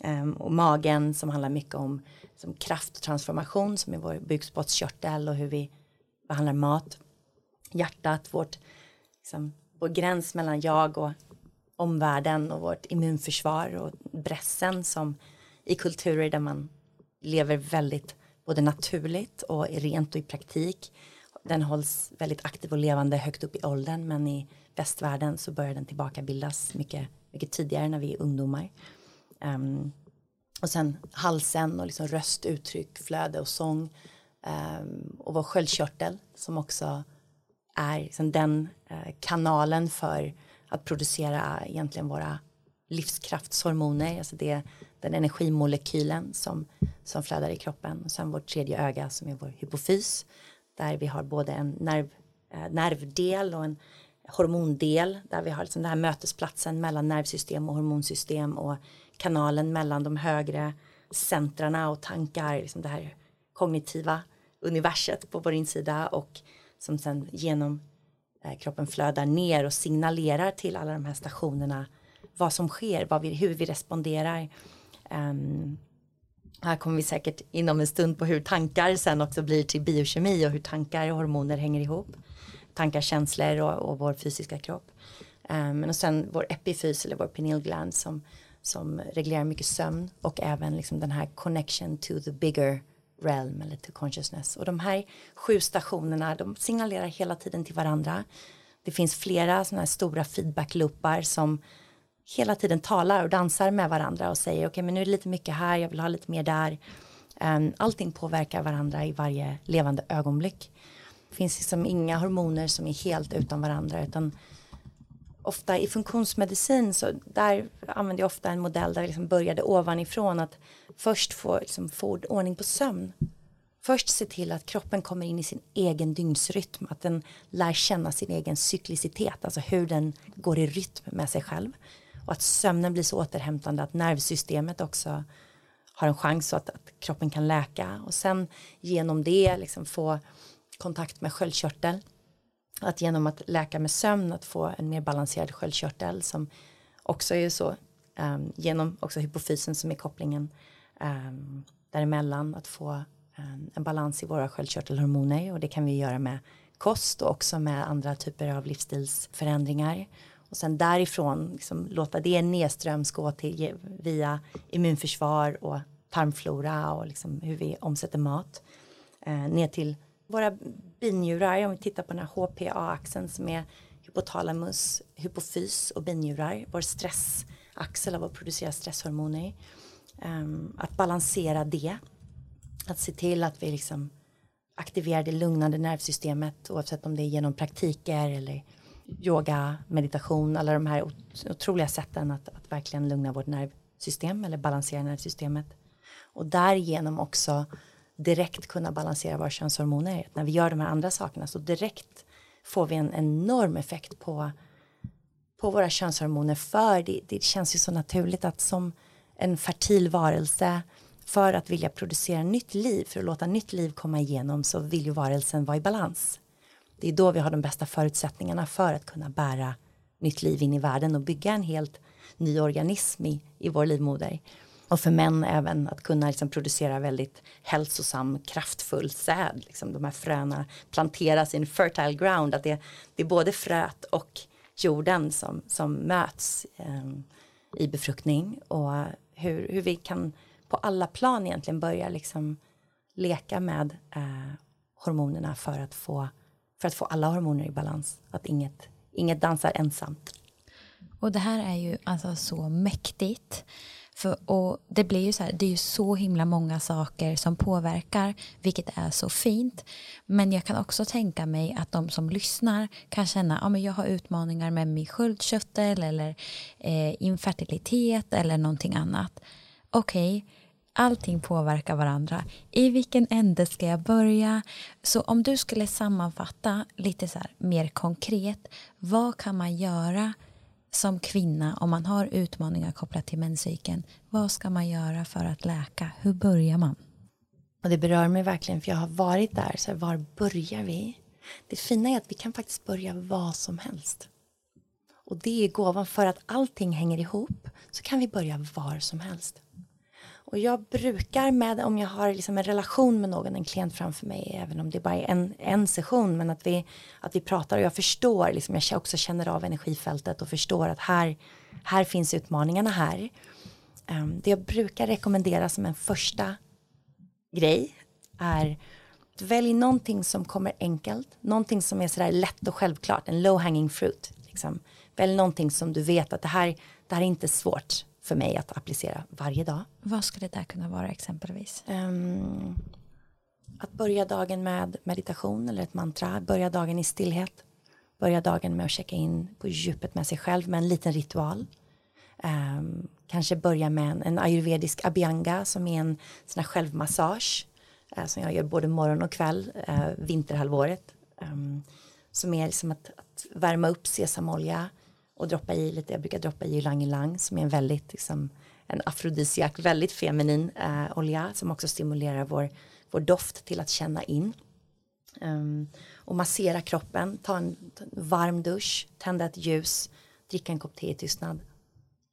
Um, och magen som handlar mycket om som kraft och transformation som är vår bukspottkörtel och hur vi behandlar mat. Hjärtat, vårt, liksom, vår gräns mellan jag och omvärlden och vårt immunförsvar och bressen som i kulturer där man lever väldigt både naturligt och rent och i praktik. Den hålls väldigt aktiv och levande högt upp i åldern men i västvärlden så börjar den tillbakabildas mycket, mycket tidigare när vi är ungdomar. Um, och sen halsen och liksom röst, uttryck, flöde och sång. Um, och vår sköldkörtel som också är liksom den uh, kanalen för att producera egentligen våra livskraftshormoner. Alltså det den energimolekylen som, som flödar i kroppen. Och sen vårt tredje öga som är vår hypofys. Där vi har både en nerv, eh, nervdel och en hormondel. Där vi har liksom den här mötesplatsen mellan nervsystem och hormonsystem. Och kanalen mellan de högre centrarna och tankar, liksom det här kognitiva universet på vår insida och som sen genom eh, kroppen flödar ner och signalerar till alla de här stationerna vad som sker, vad vi, hur vi responderar. Um, här kommer vi säkert inom en stund på hur tankar sen också blir till biokemi och hur tankar och hormoner hänger ihop. Tankar, känslor och, och vår fysiska kropp. Um, och sen vår epifys eller vår pinealgland som som reglerar mycket sömn och även liksom den här connection to the bigger realm eller to consciousness. Och de här sju stationerna de signalerar hela tiden till varandra. Det finns flera sådana här stora feedbackloopar som hela tiden talar och dansar med varandra och säger okej okay, men nu är det lite mycket här, jag vill ha lite mer där. Um, allting påverkar varandra i varje levande ögonblick. Det finns liksom inga hormoner som är helt utan varandra utan ofta i funktionsmedicin så där använder jag ofta en modell där vi liksom började ovanifrån att först få, liksom, få ordning på sömn. Först se till att kroppen kommer in i sin egen dygnsrytm, att den lär känna sin egen cyklicitet, alltså hur den går i rytm med sig själv. Och att sömnen blir så återhämtande att nervsystemet också har en chans så att, att kroppen kan läka. Och sen genom det liksom få kontakt med sköldkörteln att genom att läka med sömn att få en mer balanserad sköldkörtel som också är så um, genom också hypofysen som är kopplingen um, däremellan. Att få en, en balans i våra sköldkörtelhormoner. Och det kan vi göra med kost och också med andra typer av livsstilsförändringar och sen därifrån liksom, låta det nedströms gå till via immunförsvar och tarmflora och liksom hur vi omsätter mat eh, ner till våra binjurar, om vi tittar på den här HPA-axeln som är hypotalamus, hypofys och binjurar, vår stressaxel av att producera stresshormoner. Um, att balansera det, att se till att vi liksom aktiverar det lugnande nervsystemet oavsett om det är genom praktiker eller yoga, meditation, alla de här otroliga sätten att, att verkligen lugna vårt nervsystem eller balansera nervsystemet. Och därigenom också direkt kunna balansera våra könshormoner. När vi gör de här andra sakerna så direkt får vi en enorm effekt på, på våra könshormoner för det, det känns ju så naturligt att som en fertil varelse för att vilja producera nytt liv, för att låta nytt liv komma igenom så vill ju varelsen vara i balans. Det är då vi har de bästa förutsättningarna för att kunna bära nytt liv in i världen och bygga en helt ny organism i, i vår livmoder. Och för män även att kunna liksom producera väldigt hälsosam, kraftfull säd. Liksom de här fröna planteras i en fertile ground. Att det, det är både fröet och jorden som, som möts eh, i befruktning. Och hur, hur vi kan på alla plan egentligen börja liksom leka med eh, hormonerna för att, få, för att få alla hormoner i balans. Att inget, inget dansar ensamt. Och det här är ju alltså så mäktigt. För, och det blir ju så här, det är ju så himla många saker som påverkar, vilket är så fint. Men jag kan också tänka mig att de som lyssnar kan känna, ja men jag har utmaningar med min sköldkörtel eller eh, infertilitet eller någonting annat. Okej, okay, allting påverkar varandra. I vilken ände ska jag börja? Så om du skulle sammanfatta lite så här mer konkret, vad kan man göra som kvinna, om man har utmaningar kopplat till menscykeln, vad ska man göra för att läka? Hur börjar man? Och det berör mig verkligen, för jag har varit där. Så här var börjar vi? Det fina är att vi kan faktiskt börja vad som helst. Och det är gåvan, för att allting hänger ihop så kan vi börja var som helst. Och jag brukar med, om jag har liksom en relation med någon, en klient framför mig, även om det bara är en, en session, men att vi, att vi pratar och jag förstår, liksom, jag också känner av energifältet och förstår att här, här finns utmaningarna här. Um, det jag brukar rekommendera som en första grej är att välj någonting som kommer enkelt, någonting som är sådär lätt och självklart, en low hanging fruit. Liksom. Välj någonting som du vet att det här, det här är inte svårt för mig att applicera varje dag. Vad skulle det där kunna vara exempelvis? Um, att börja dagen med meditation eller ett mantra, börja dagen i stillhet, börja dagen med att checka in på djupet med sig själv med en liten ritual. Um, kanske börja med en, en ayurvedisk abhyanga som är en sån här självmassage uh, som jag gör både morgon och kväll uh, vinterhalvåret. Um, som är som att, att värma upp sesamolja och droppa i lite, jag brukar droppa i ylang ylang som är en väldigt liksom, en afrodisiak, väldigt feminin eh, olja som också stimulerar vår, vår doft till att känna in. Um, och massera kroppen, ta en, ta en, varm dusch, tända ett ljus, dricka en kopp te i tystnad.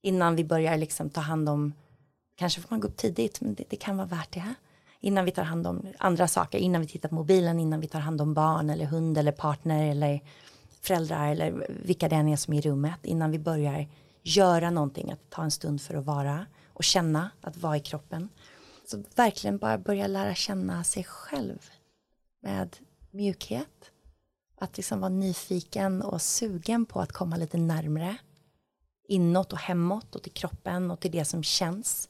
Innan vi börjar liksom ta hand om, kanske får man gå upp tidigt, men det, det kan vara värt det. Innan vi tar hand om andra saker, innan vi tittar på mobilen, innan vi tar hand om barn eller hund eller partner eller föräldrar eller vilka det än är som är i rummet innan vi börjar göra någonting, att ta en stund för att vara och känna att vara i kroppen. Så verkligen bara börja lära känna sig själv med mjukhet. Att liksom vara nyfiken och sugen på att komma lite närmre inåt och hemåt och till kroppen och till det som känns.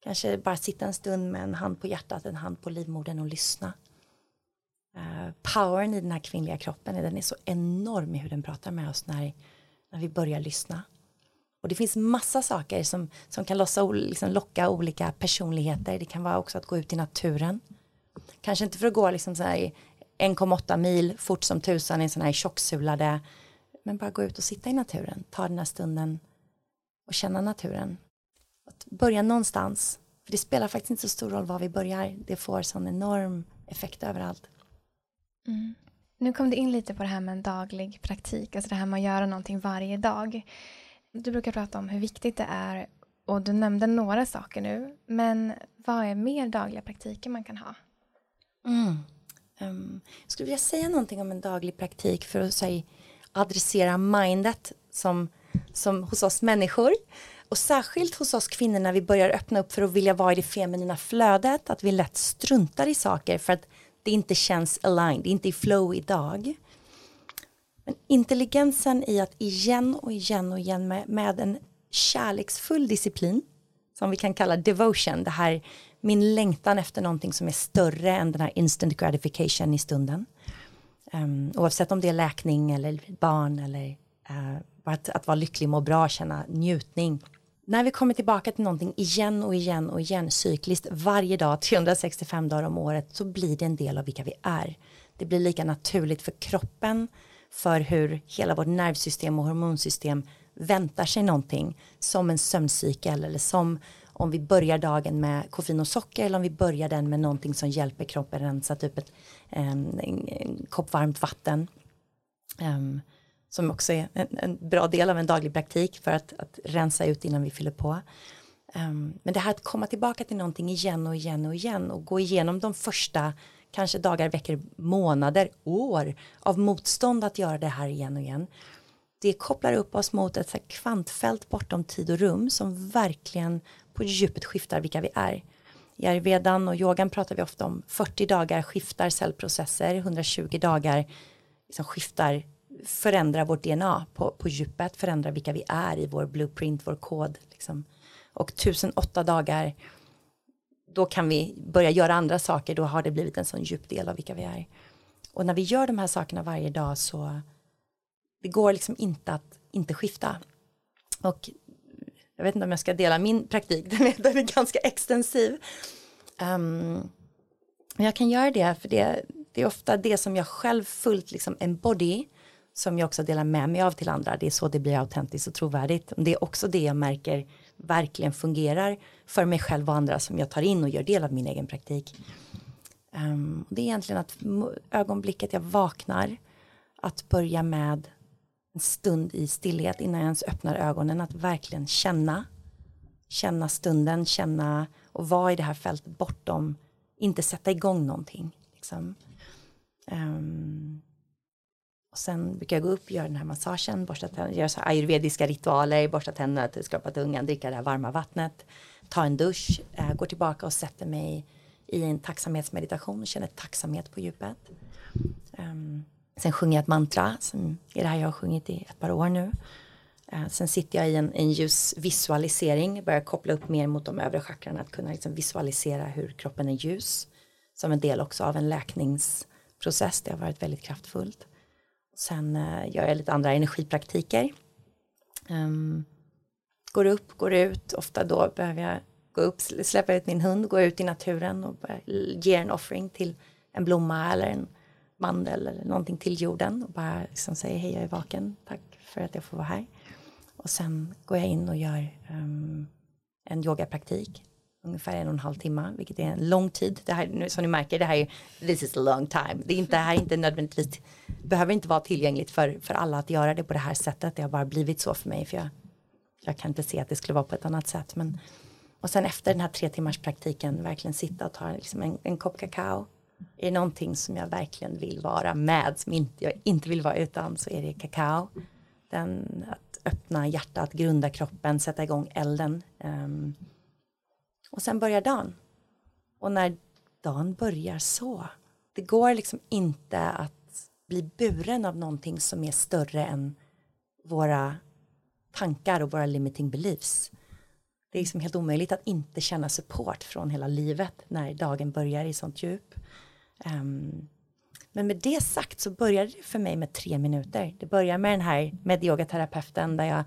Kanske bara sitta en stund med en hand på hjärtat, en hand på livmodern och lyssna. Uh, powern i den här kvinnliga kroppen, den är så enorm i hur den pratar med oss när, när vi börjar lyssna. Och det finns massa saker som, som kan lossa, liksom locka olika personligheter. Det kan vara också att gå ut i naturen. Kanske inte för att gå liksom 1,8 mil fort som tusan i en sån här tjocksulade. Men bara gå ut och sitta i naturen. Ta den här stunden och känna naturen. Att börja någonstans. För det spelar faktiskt inte så stor roll var vi börjar. Det får sån enorm effekt överallt. Mm. Nu kom det in lite på det här med en daglig praktik, alltså det här med att göra någonting varje dag. Du brukar prata om hur viktigt det är och du nämnde några saker nu, men vad är mer dagliga praktiker man kan ha? Mm. Um, jag skulle vilja säga någonting om en daglig praktik för att säga, adressera mindet som, som hos oss människor och särskilt hos oss kvinnor när vi börjar öppna upp för att vilja vara i det feminina flödet, att vi lätt struntar i saker för att det inte känns aligned, det är inte i flow idag. Men intelligensen i att igen och igen och igen med, med en kärleksfull disciplin som vi kan kalla devotion, det här min längtan efter någonting som är större än den här instant gratification i stunden. Um, oavsett om det är läkning eller barn eller uh, att, att vara lycklig, må bra, känna njutning när vi kommer tillbaka till någonting igen och igen och igen cykliskt varje dag [laughs] 365 dagar om året så blir det en del av vilka vi är. Det blir lika naturligt för kroppen för hur hela vårt nervsystem och hormonsystem väntar sig någonting som en sömncykel eller som om vi börjar dagen med koffein och socker eller om vi börjar den med någonting som hjälper kroppen rensa typ ett, en, en, en kopp varmt vatten. Um, som också är en, en, bra del av en daglig praktik för att, att rensa ut innan vi fyller på. Um, men det här att komma tillbaka till någonting igen och igen och igen och gå igenom de första kanske dagar, veckor, månader, år av motstånd att göra det här igen och igen. Det kopplar upp oss mot ett så kvantfält bortom tid och rum som verkligen på djupet skiftar vilka vi är. I ayurvedan och yogan pratar vi ofta om 40 dagar skiftar cellprocesser, 120 dagar liksom skiftar förändra vårt DNA på, på djupet, förändra vilka vi är i vår blueprint, vår kod. Liksom. Och 1008 dagar, då kan vi börja göra andra saker, då har det blivit en sån djup del av vilka vi är. Och när vi gör de här sakerna varje dag så det går liksom inte att inte skifta. Och jag vet inte om jag ska dela min praktik, [laughs] den är, ganska extensiv. Um, men jag kan göra det, för det, det är ofta det som jag själv fullt liksom embody, som jag också delar med mig av till andra. Det är så det blir autentiskt och trovärdigt. Det är också det jag märker verkligen fungerar för mig själv och andra som jag tar in och gör del av min egen praktik. Um, det är egentligen att ögonblicket jag vaknar, att börja med en stund i stillhet innan jag ens öppnar ögonen, att verkligen känna, känna stunden, känna och vara i det här fältet bortom, inte sätta igång någonting. Liksom. Um, och sen brukar jag gå upp, göra den här massagen, borsta tänderna, göra så ayurvediska ritualer, borsta tänderna, skrapa tungan, dricka det här varma vattnet, ta en dusch, eh, går tillbaka och sätter mig i en tacksamhetsmeditation känner tacksamhet på djupet. Um, sen sjunger jag ett mantra, som är det här jag har sjungit i ett par år nu. Uh, sen sitter jag i en, en ljus visualisering, börjar koppla upp mer mot de övre chakrarna, att kunna liksom visualisera hur kroppen är ljus. Som en del också av en läkningsprocess, det har varit väldigt kraftfullt. Sen eh, gör jag lite andra energipraktiker. Um, går upp, går ut, ofta då behöver jag gå upp, släppa ut min hund, gå ut i naturen och ge en offering till en blomma eller en mandel eller någonting till jorden och bara liksom säga hej jag är vaken, tack för att jag får vara här. Och sen går jag in och gör um, en yogapraktik ungefär en och en halv timme, vilket är en lång tid. Det här, som ni märker, det här är this is a long time. Det, är inte, det här är inte nödvändigtvis, behöver inte vara tillgängligt för, för alla att göra det på det här sättet. Det har bara blivit så för mig, för jag, jag kan inte se att det skulle vara på ett annat sätt. Men och sen efter den här tre timmars praktiken verkligen sitta och ta liksom en, en kopp kakao. Är det någonting som jag verkligen vill vara med, som inte, jag inte vill vara utan, så är det kakao. Den, att öppna hjärtat, grunda kroppen, sätta igång elden. Um, och sen börjar dagen. Och när dagen börjar så, det går liksom inte att bli buren av någonting som är större än våra tankar och våra limiting beliefs. Det är liksom helt omöjligt att inte känna support från hela livet när dagen börjar i sånt djup. Um, men med det sagt så började det för mig med tre minuter. Det börjar med den här med yogaterapeuten där jag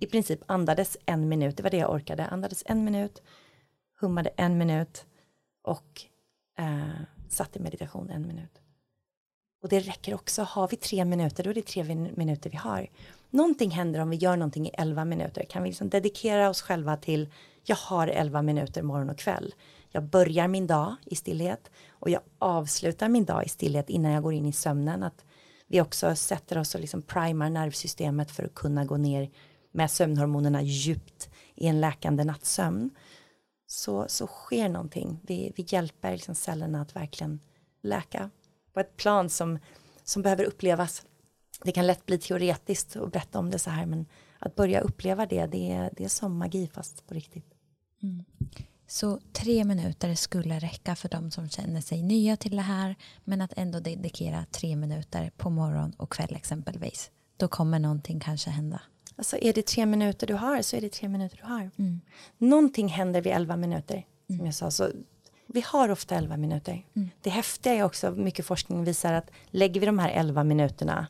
i princip andades en minut. Det var det jag orkade. Andades en minut, hummade en minut och eh, satt i meditation en minut. Och det räcker också. Har vi tre minuter, då är det tre minuter vi har någonting händer om vi gör någonting i 11 minuter. Kan vi liksom dedikera oss själva till jag har 11 minuter morgon och kväll. Jag börjar min dag i stillhet och jag avslutar min dag i stillhet innan jag går in i sömnen. Att vi också sätter oss och liksom primar nervsystemet för att kunna gå ner med sömnhormonerna djupt i en läkande nattsömn. Så, så sker någonting. Vi, vi hjälper liksom cellerna att verkligen läka på ett plan som, som behöver upplevas det kan lätt bli teoretiskt att berätta om det så här men att börja uppleva det, det är, det är som magi fast på riktigt. Mm. Så tre minuter skulle räcka för de som känner sig nya till det här men att ändå dedikera tre minuter på morgon och kväll exempelvis. Då kommer någonting kanske hända. Alltså är det tre minuter du har så är det tre minuter du har. Mm. Någonting händer vid elva minuter som mm. jag sa. Så vi har ofta elva minuter. Mm. Det häftiga är också, mycket forskning visar att lägger vi de här elva minuterna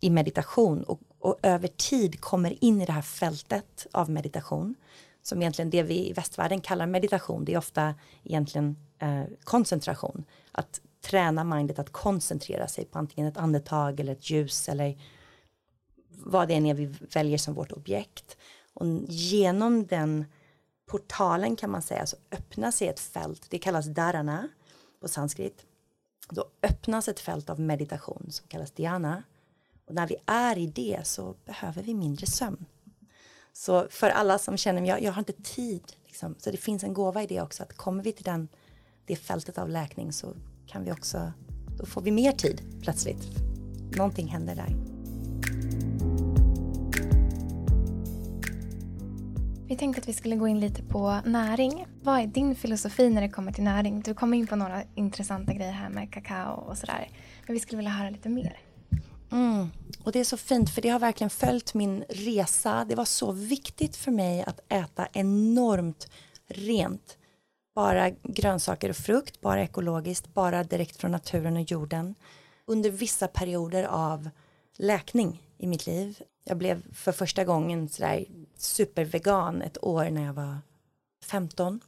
i meditation och, och, över tid kommer in i det här fältet av meditation som egentligen det vi i västvärlden kallar meditation det är ofta egentligen eh, koncentration att träna mindet att koncentrera sig på antingen ett andetag eller ett ljus eller vad det än är vi väljer som vårt objekt och genom den portalen kan man säga så öppnar sig ett fält det kallas dharana på sanskrit då öppnas ett fält av meditation som kallas dhyana och när vi är i det så behöver vi mindre sömn. Så för alla som känner jag, jag har inte tid, liksom, så det finns en gåva i det också, att kommer vi till den, det fältet av läkning så kan vi också, då får vi mer tid plötsligt. Någonting händer där. Vi tänkte att vi skulle gå in lite på näring. Vad är din filosofi när det kommer till näring? Du kom in på några intressanta grejer här med kakao och sådär. Men vi skulle vilja höra lite mer. Mm. Och det är så fint för det har verkligen följt min resa. Det var så viktigt för mig att äta enormt rent. Bara grönsaker och frukt, bara ekologiskt, bara direkt från naturen och jorden. Under vissa perioder av läkning i mitt liv. Jag blev för första gången sådär supervegan ett år när jag var 15.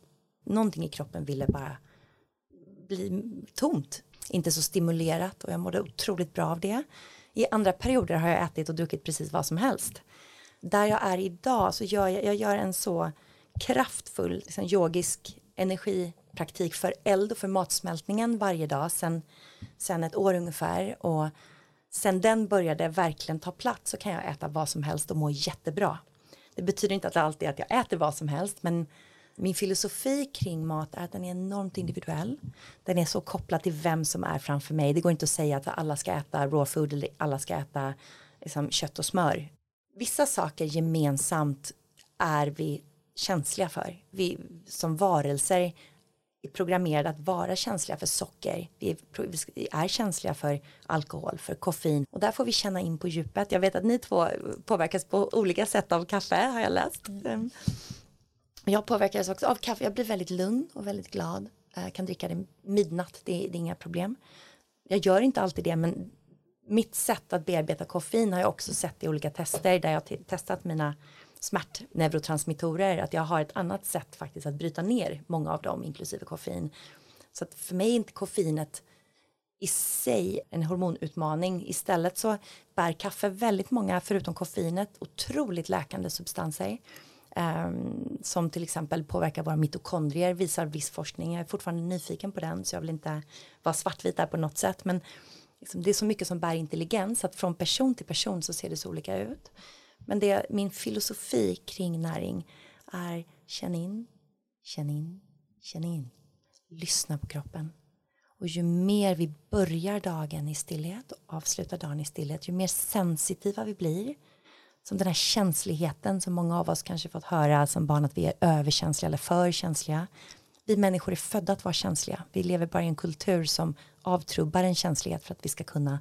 Någonting i kroppen ville bara bli tomt, inte så stimulerat och jag mådde otroligt bra av det. I andra perioder har jag ätit och druckit precis vad som helst. Där jag är idag så gör jag, jag gör en så kraftfull liksom, yogisk energipraktik för eld och för matsmältningen varje dag sen, sen ett år ungefär och sen den började verkligen ta plats så kan jag äta vad som helst och må jättebra. Det betyder inte att det alltid är att jag äter vad som helst men min filosofi kring mat är att den är enormt individuell. Den är så kopplad till vem som är framför mig. Det går inte att säga att alla ska äta raw food eller alla ska äta liksom, kött och smör. Vissa saker gemensamt är vi känsliga för. Vi som varelser är programmerade att vara känsliga för socker. Vi är, känsliga för alkohol, för koffein och där får vi känna in på djupet. Jag vet att ni två påverkas på olika sätt av kaffe har jag läst. Mm. Jag påverkas också av kaffe. Jag blir väldigt lugn och väldigt glad. Jag kan dricka det midnatt, det är, det är inga problem. Jag gör inte alltid det, men mitt sätt att bearbeta koffein har jag också sett i olika tester där jag testat mina smärtneurotransmittorer att jag har ett annat sätt faktiskt att bryta ner många av dem inklusive koffein. Så att för mig är inte koffeinet i sig en hormonutmaning. Istället så bär kaffe väldigt många, förutom koffeinet, otroligt läkande substanser. Um, som till exempel påverkar våra mitokondrier, visar viss forskning. Jag är fortfarande nyfiken på den så jag vill inte vara svartvit där på något sätt. Men liksom, det är så mycket som bär intelligens att från person till person så ser det så olika ut. Men det, min filosofi kring näring är känn in, känn in, känn in. Lyssna på kroppen. Och ju mer vi börjar dagen i stillhet och avslutar dagen i stillhet, ju mer sensitiva vi blir, som den här känsligheten som många av oss kanske fått höra som barn att vi är överkänsliga eller för känsliga. Vi människor är födda att vara känsliga. Vi lever bara i en kultur som avtrubbar en känslighet för att vi ska kunna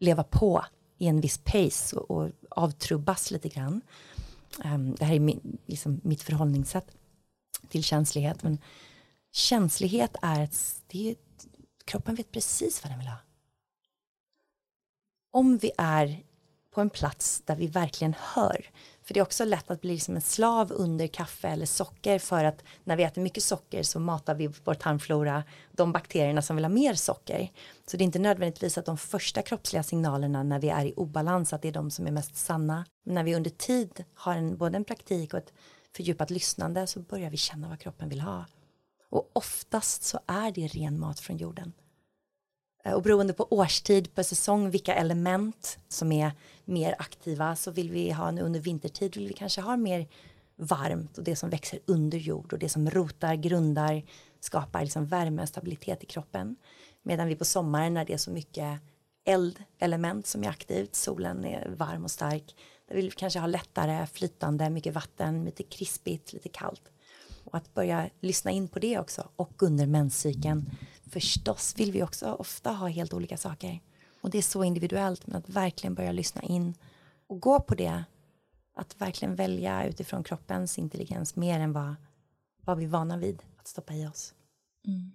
leva på i en viss pace och, och avtrubbas lite grann. Um, det här är min, liksom mitt förhållningssätt till känslighet. Men känslighet är, ett, det är kroppen vet precis vad den vill ha. Om vi är på en plats där vi verkligen hör. För det är också lätt att bli som en slav under kaffe eller socker för att när vi äter mycket socker så matar vi vår tarmflora de bakterierna som vill ha mer socker. Så det är inte nödvändigtvis att de första kroppsliga signalerna när vi är i obalans att det är de som är mest sanna. Men när vi under tid har en, både en praktik och ett fördjupat lyssnande så börjar vi känna vad kroppen vill ha. Och oftast så är det ren mat från jorden. Eh, och beroende på årstid, på säsong, vilka element som är mer aktiva så vill vi ha nu under vintertid vill vi kanske ha mer varmt och det som växer under jord och det som rotar, grundar, skapar liksom värme och stabilitet i kroppen. Medan vi på sommaren när det är så mycket eldelement som är aktivt, solen är varm och stark, där vill vi kanske ha lättare flytande, mycket vatten, lite krispigt, lite kallt. Och att börja lyssna in på det också och under menscykeln förstås vill vi också ofta ha helt olika saker. Och det är så individuellt, men att verkligen börja lyssna in och gå på det. Att verkligen välja utifrån kroppens intelligens mer än vad, vad vi är vana vid att stoppa i oss. Mm.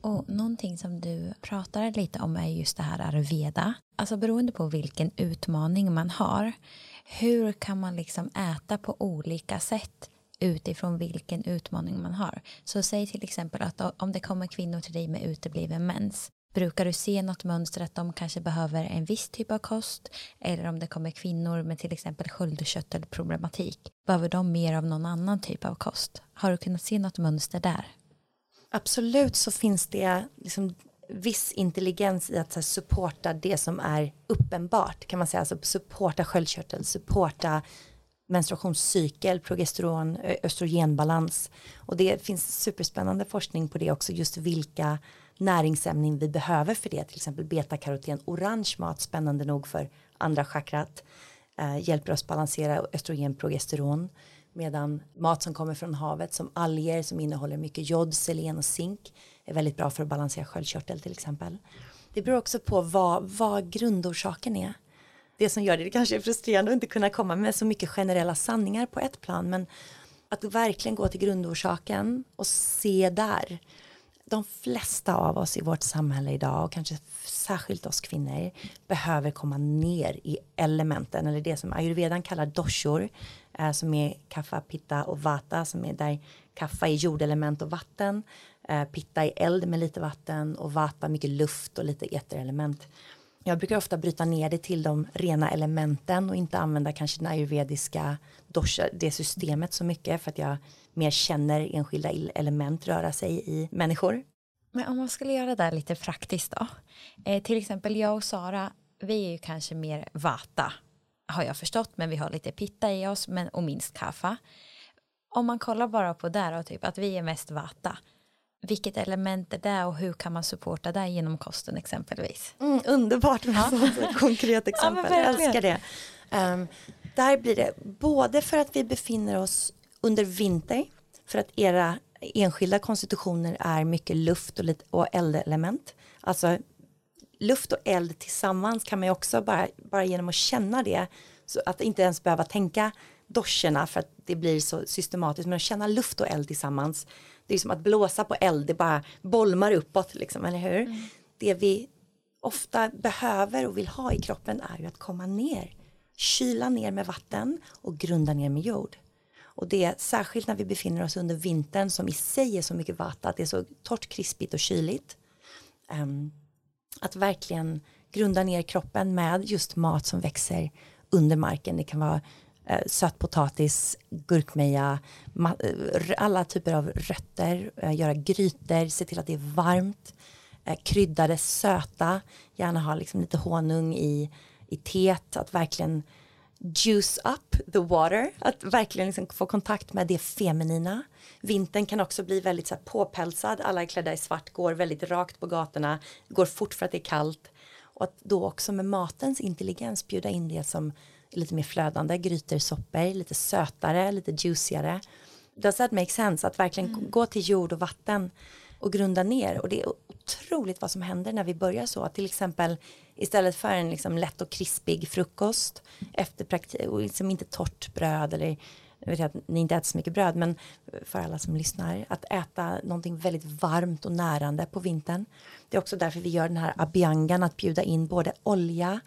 Och någonting som du pratar lite om är just det här Arveda. Alltså beroende på vilken utmaning man har. Hur kan man liksom äta på olika sätt utifrån vilken utmaning man har. Så säg till exempel att om det kommer kvinnor till dig med utebliven mens Brukar du se något mönster att de kanske behöver en viss typ av kost eller om det kommer kvinnor med till exempel sköldkörtelproblematik behöver de mer av någon annan typ av kost? Har du kunnat se något mönster där? Absolut så finns det liksom viss intelligens i att här, supporta det som är uppenbart kan man säga, alltså supporta sköldkörteln, supporta menstruationscykel, progesteron, eh, östrogenbalans. Och det finns superspännande forskning på det också, just vilka näringsämnen vi behöver för det. Till exempel betakaroten, orange mat, spännande nog för andra chakrat, eh, hjälper oss balansera östrogen, progesteron. Medan mat som kommer från havet som alger som innehåller mycket jod, selen och zink är väldigt bra för att balansera sköldkörtel till exempel. Det beror också på vad, vad grundorsaken är. Det som gör det, det kanske är frustrerande att inte kunna komma med så mycket generella sanningar på ett plan, men att verkligen gå till grundorsaken och se där. De flesta av oss i vårt samhälle idag och kanske särskilt oss kvinnor behöver komma ner i elementen eller det som ayurvedan kallar doshor eh, som är kaffa, pitta och vata som är där kaffa är jordelement och vatten eh, pitta är eld med lite vatten och vata mycket luft och lite eterelement. Jag brukar ofta bryta ner det till de rena elementen och inte använda kanske den ayurvediska dosha, det systemet så mycket för att jag mer känner enskilda element röra sig i människor. Men om man skulle göra det där lite praktiskt då. Eh, till exempel jag och Sara, vi är ju kanske mer vata har jag förstått, men vi har lite pitta i oss men, och minst kaffa. Om man kollar bara på det och typ att vi är mest vata, vilket element är det och hur kan man supporta det genom kosten exempelvis? Mm, underbart med ja. [laughs] ett konkret exempel, ja, jag älskar det. Um, där blir det både för att vi befinner oss under vinter, för att era enskilda konstitutioner är mycket luft och, lite, och eldelement. Alltså luft och eld tillsammans kan man ju också bara, bara genom att känna det, så att inte ens behöva tänka doscherna för att det blir så systematiskt, men att känna luft och eld tillsammans, det är som att blåsa på eld, det bara bolmar uppåt, liksom, eller hur? Mm. Det vi ofta behöver och vill ha i kroppen är ju att komma ner, kyla ner med vatten och grunda ner med jord. Och det är särskilt när vi befinner oss under vintern som i sig är så mycket vatten, att det är så torrt, krispigt och kyligt. Um, att verkligen grunda ner kroppen med just mat som växer under marken. Det kan vara Eh, sötpotatis, gurkmeja, eh, alla typer av rötter, eh, göra grytor, se till att det är varmt, eh, kryddade, söta, gärna ha liksom lite honung i, i teet, att verkligen juice up the water, att verkligen liksom få kontakt med det feminina. Vintern kan också bli väldigt så här, påpälsad, alla är klädda i svart, går väldigt rakt på gatorna, går fort för att det är kallt. Och att då också med matens intelligens bjuda in det som lite mer flödande, grytor, soppor, lite sötare, lite juicigare. Does that make sense? Att verkligen mm. gå till jord och vatten och grunda ner och det är otroligt vad som händer när vi börjar så. Till exempel istället för en liksom lätt och krispig frukost efter praktik och liksom inte torrt bröd eller jag vet att ni inte äter så mycket bröd men för alla som lyssnar att äta någonting väldigt varmt och närande på vintern. Det är också därför vi gör den här abiangan att bjuda in både olja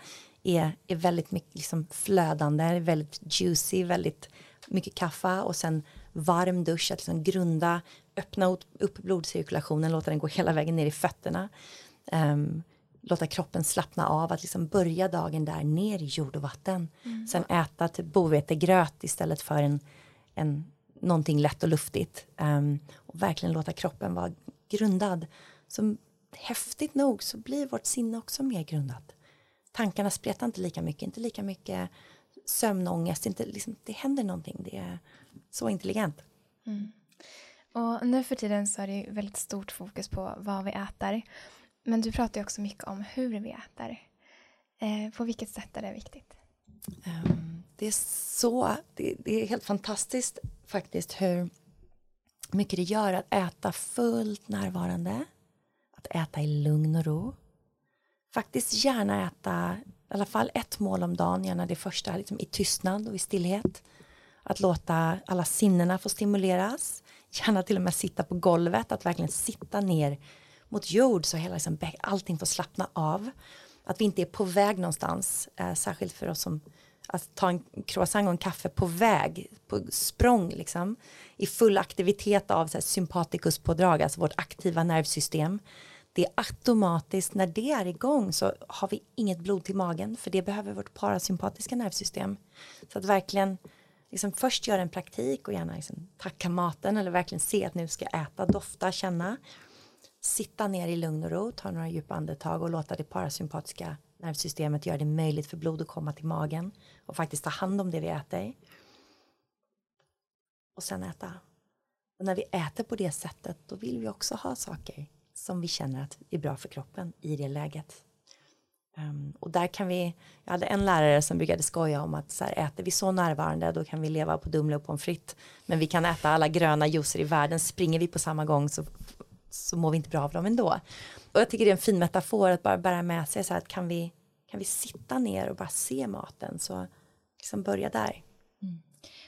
är, är väldigt mycket liksom flödande, väldigt juicy, väldigt mycket kaffe och sen varm dusch, att liksom grunda, öppna upp blodcirkulationen, låta den gå hela vägen ner i fötterna. Um, låta kroppen slappna av, att liksom börja dagen där ner i jord och vatten. Mm. Sen äta typ bovetegröt istället för en, en, någonting lätt och luftigt. Um, och verkligen låta kroppen vara grundad. Så häftigt nog så blir vårt sinne också mer grundat. Tankarna spretar inte lika mycket, inte lika mycket sömnångest, inte, liksom, det händer någonting. Det är så intelligent. Mm. Och nu för tiden så är det väldigt stort fokus på vad vi äter. Men du pratar ju också mycket om hur vi äter. Eh, på vilket sätt är det viktigt? Um, det är så, det, det, är helt fantastiskt faktiskt hur mycket det gör att äta fullt närvarande. Att äta i lugn och ro. Faktiskt gärna äta i alla fall ett mål om dagen, gärna det första liksom i tystnad och i stillhet. Att låta alla sinnena få stimuleras. Gärna till och med sitta på golvet, att verkligen sitta ner mot jord så hela liksom, allting får slappna av. Att vi inte är på väg någonstans, eh, särskilt för oss som att ta en croissant och en kaffe på väg, på språng liksom, i full aktivitet av så här, alltså vårt aktiva nervsystem. Det är automatiskt, när det är igång så har vi inget blod till magen, för det behöver vårt parasympatiska nervsystem. Så att verkligen liksom först göra en praktik och gärna liksom tacka maten eller verkligen se att nu ska jag äta, dofta, känna sitta ner i lugn och ro, ta några djupa andetag och låta det parasympatiska nervsystemet göra det möjligt för blod att komma till magen och faktiskt ta hand om det vi äter. Och sen äta. Och när vi äter på det sättet då vill vi också ha saker som vi känner att är bra för kroppen i det läget. Um, och där kan vi, jag hade en lärare som brukade skoja om att så här, äter vi så närvarande då kan vi leva på Dumle och pommes frites. Men vi kan äta alla gröna juicer i världen, springer vi på samma gång så så mår vi inte bra av dem ändå. Och jag tycker det är en fin metafor att bara bära med sig så här att kan vi, kan vi sitta ner och bara se maten så liksom börja där.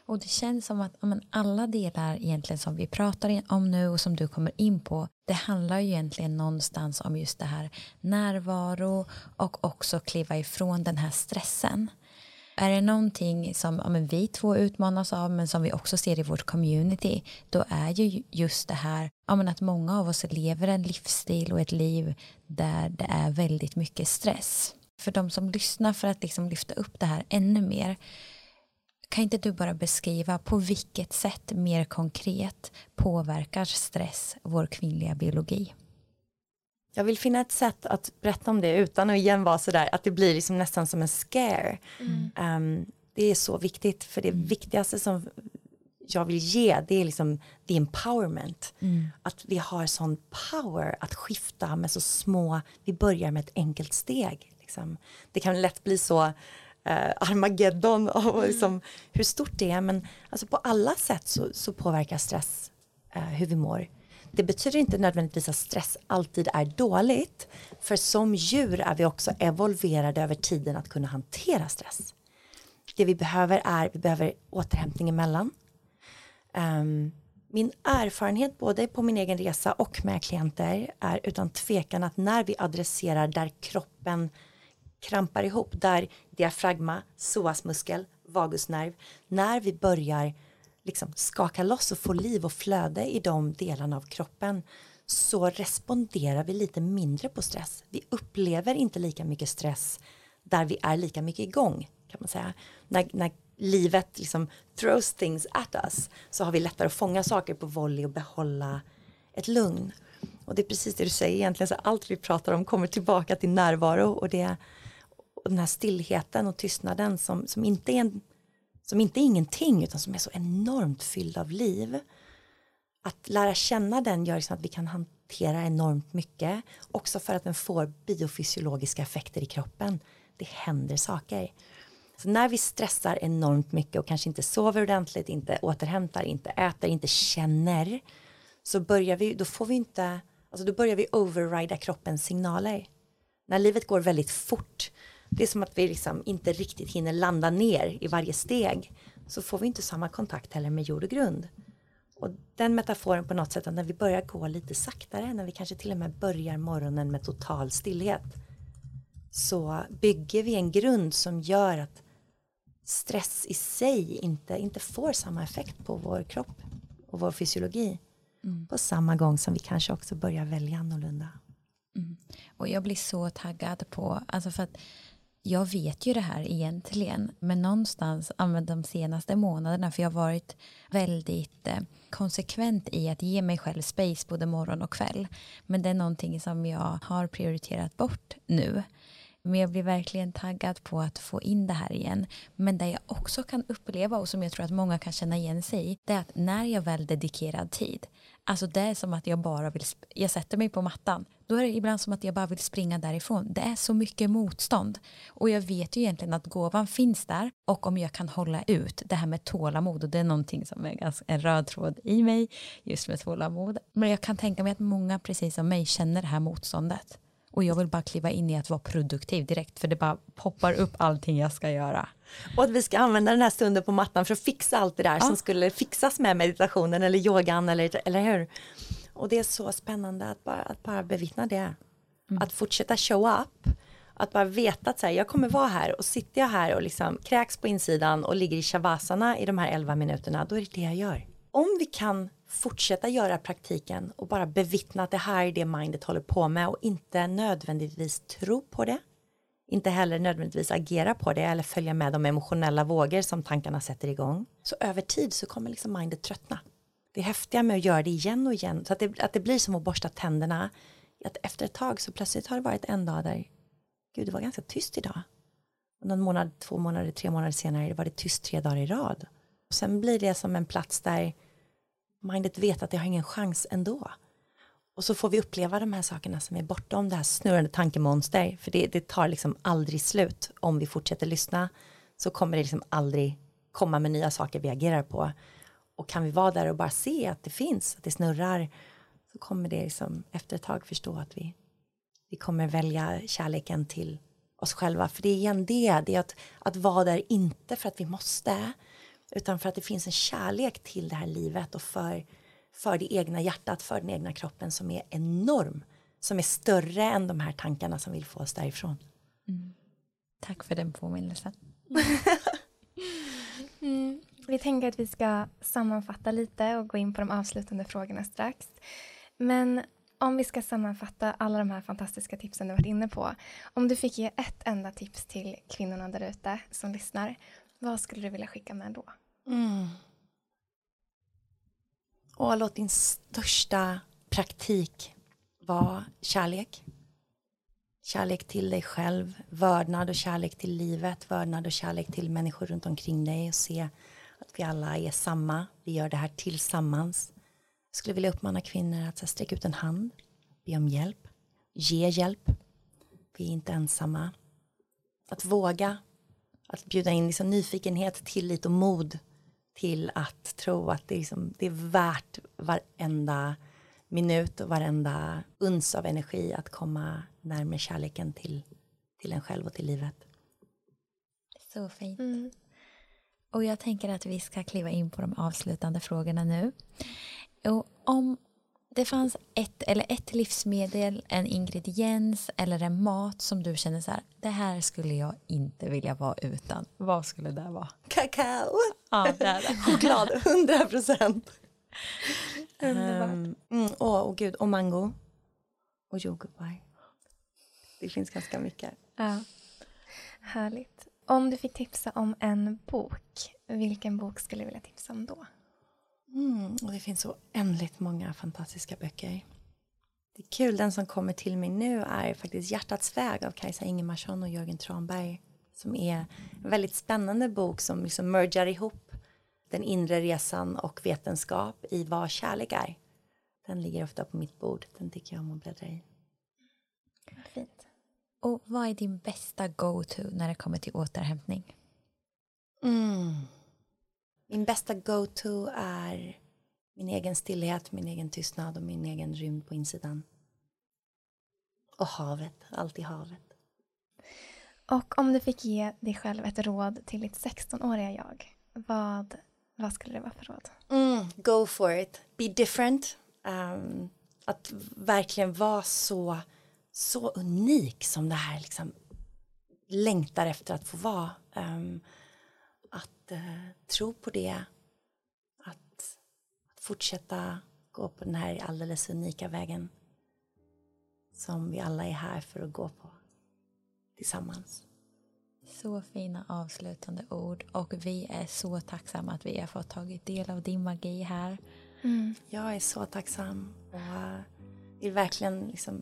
Och det känns som att men, alla delar egentligen som vi pratar om nu och som du kommer in på det handlar ju egentligen någonstans om just det här närvaro och också kliva ifrån den här stressen. Är det någonting som ja, men vi två utmanas av men som vi också ser i vårt community då är ju just det här ja, men att många av oss lever en livsstil och ett liv där det är väldigt mycket stress. För de som lyssnar för att liksom lyfta upp det här ännu mer kan inte du bara beskriva på vilket sätt mer konkret påverkar stress vår kvinnliga biologi? Jag vill finna ett sätt att berätta om det utan att igen vara sådär att det blir liksom nästan som en scare. Mm. Um, det är så viktigt för det mm. viktigaste som jag vill ge det är liksom the empowerment. Mm. Att vi har sån power att skifta med så små, vi börjar med ett enkelt steg. Liksom. Det kan lätt bli så eh, Armageddon och mm. liksom, hur stort det är men alltså på alla sätt så, så påverkar stress eh, hur vi mår. Det betyder inte nödvändigtvis att stress alltid är dåligt för som djur är vi också evolverade över tiden att kunna hantera stress. Det vi behöver är, vi behöver återhämtning emellan. Um, min erfarenhet både på min egen resa och med klienter är utan tvekan att när vi adresserar där kroppen krampar ihop där diafragma, psoasmuskel, vagusnerv, när vi börjar liksom skaka loss och få liv och flöde i de delarna av kroppen så responderar vi lite mindre på stress. Vi upplever inte lika mycket stress där vi är lika mycket igång kan man säga. När, när livet liksom throws things at us så har vi lättare att fånga saker på volley och behålla ett lugn. Och det är precis det du säger egentligen, så allt vi pratar om kommer tillbaka till närvaro och det och den här stillheten och tystnaden som, som, inte är en, som inte är ingenting utan som är så enormt fylld av liv. Att lära känna den gör liksom att vi kan hantera enormt mycket. Också för att den får biofysiologiska effekter i kroppen. Det händer saker. Så när vi stressar enormt mycket och kanske inte sover ordentligt, inte återhämtar, inte äter, inte känner. Så börjar vi, då får vi inte, alltså då börjar vi overrida kroppens signaler. När livet går väldigt fort det är som att vi liksom inte riktigt hinner landa ner i varje steg. Så får vi inte samma kontakt heller med jord och grund. Och den metaforen på något sätt att när vi börjar gå lite saktare, när vi kanske till och med börjar morgonen med total stillhet. Så bygger vi en grund som gör att stress i sig inte, inte får samma effekt på vår kropp och vår fysiologi. Mm. På samma gång som vi kanske också börjar välja annorlunda. Mm. Och jag blir så taggad på, alltså för att jag vet ju det här egentligen, men någonstans de senaste månaderna, för jag har varit väldigt eh, konsekvent i att ge mig själv space både morgon och kväll. Men det är någonting som jag har prioriterat bort nu. Men jag blir verkligen taggad på att få in det här igen. Men det jag också kan uppleva och som jag tror att många kan känna igen sig i, det är att när jag väl dedikerad tid, alltså det är som att jag bara vill, jag sätter mig på mattan, då är det ibland som att jag bara vill springa därifrån. Det är så mycket motstånd. Och jag vet ju egentligen att gåvan finns där och om jag kan hålla ut det här med tålamod och det är någonting som är ganska en röd tråd i mig just med tålamod. Men jag kan tänka mig att många precis som mig känner det här motståndet. Och jag vill bara kliva in i att vara produktiv direkt för det bara poppar upp allting jag ska göra. Och att vi ska använda den här stunden på mattan för att fixa allt det där ja. som skulle fixas med meditationen eller yogan eller, eller hur? Och det är så spännande att bara, att bara bevittna det. Mm. Att fortsätta show up. Att bara veta att så här, jag kommer vara här och sitter jag här och liksom kräks på insidan och ligger i shavasana i de här 11 minuterna, då är det det jag gör. Om vi kan fortsätta göra praktiken och bara bevittna att det här är det mindet håller på med och inte nödvändigtvis tro på det. Inte heller nödvändigtvis agera på det eller följa med de emotionella vågor som tankarna sätter igång. Så över tid så kommer liksom mindet tröttna. Det häftiga med att göra det igen och igen så att det, att det blir som att borsta tänderna. Att efter ett tag så plötsligt har det varit en dag där gud det var ganska tyst idag. Och någon månad, två månader, tre månader senare var det tyst tre dagar i rad. Och sen blir det som en plats där mindet vet att det har ingen chans ändå. Och så får vi uppleva de här sakerna som är bortom det här snurrande tankemonster. För det, det tar liksom aldrig slut. Om vi fortsätter lyssna så kommer det liksom aldrig komma med nya saker vi agerar på. Och kan vi vara där och bara se att det finns, att det snurrar, så kommer det liksom efter ett tag förstå att vi, vi kommer välja kärleken till oss själva. För det är igen det, det är att, att vara där inte för att vi måste utan för att det finns en kärlek till det här livet och för, för det egna hjärtat, för den egna kroppen som är enorm. Som är större än de här tankarna som vill få oss därifrån. Mm. Tack för den påminnelsen. [laughs] mm. Vi tänker att vi ska sammanfatta lite och gå in på de avslutande frågorna strax. Men om vi ska sammanfatta alla de här fantastiska tipsen du varit inne på. Om du fick ge ett enda tips till kvinnorna där ute som lyssnar, vad skulle du vilja skicka med då? Mm. Och låt din största praktik vara kärlek. Kärlek till dig själv, vördnad och kärlek till livet, vördnad och kärlek till människor runt omkring dig och se att vi alla är samma, vi gör det här tillsammans. Jag skulle vilja uppmana kvinnor att sträcka ut en hand, be om hjälp, ge hjälp. Vi är inte ensamma. Att våga, att bjuda in liksom nyfikenhet, tillit och mod till att tro att det är, liksom, det är värt varenda minut och varenda uns av energi att komma närmare kärleken till, till en själv och till livet. Så fint. Mm. Och jag tänker att vi ska kliva in på de avslutande frågorna nu. Och om det fanns ett eller ett livsmedel, en ingrediens eller en mat som du känner så här, det här skulle jag inte vilja vara utan. Vad skulle det vara? Kakao. Ja, det är det. [laughs] Choklad, hundra procent. Underbart. Um, mm, åh, oh, gud, och mango. Och jordgubbar. Det finns ganska mycket. Ja. Härligt. Om du fick tipsa om en bok, vilken bok skulle du vilja tipsa om då? Mm, och det finns så oändligt många fantastiska böcker. Det är kul, den som kommer till mig nu är faktiskt Hjärtats väg av Kajsa Ingemarsson och Jörgen Tranberg. Som är en väldigt spännande bok som liksom mergar ihop den inre resan och vetenskap i vad kärlek är. Den ligger ofta på mitt bord, den tycker jag om att bläddra i. Fint. Och vad är din bästa go-to när det kommer till återhämtning? Mm. Min bästa go-to är min egen stillhet, min egen tystnad och min egen rymd på insidan. Och havet, alltid havet. Och om du fick ge dig själv ett råd till ditt 16-åriga jag, vad, vad skulle det vara för råd? Mm, go for it, be different. Um, att verkligen vara så, så unik som det här liksom längtar efter att få vara. Um, att uh, tro på det, att, att fortsätta gå på den här alldeles unika vägen som vi alla är här för att gå på tillsammans. Så fina avslutande ord och vi är så tacksamma att vi har fått tagit del av din magi här. Mm. Jag är så tacksam och vill verkligen liksom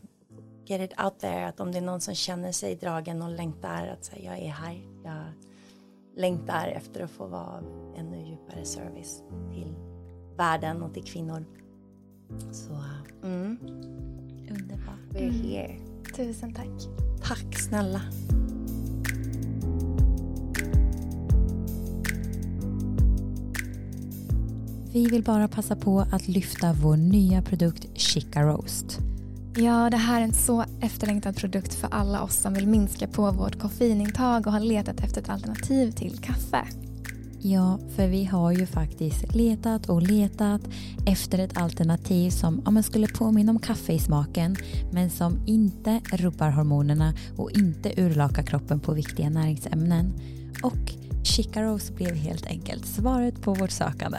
get it out there att om det är någon som känner sig dragen och längtar att säga jag är här. Jag längtar efter att få vara ännu djupare service till världen och till kvinnor. Så mm. underbart. We're mm. here. Tusen tack. Tack snälla. Vi vill bara passa på att lyfta vår nya produkt Chica Roast. Ja, det här är en så efterlängtad produkt för alla oss som vill minska på vårt koffeinintag och har letat efter ett alternativ till kaffe. Ja, för vi har ju faktiskt letat och letat efter ett alternativ som ja, skulle påminna om kaffe i smaken men som inte rubbar hormonerna och inte urlakar kroppen på viktiga näringsämnen. Och chicaros blev helt enkelt svaret på vårt sökande.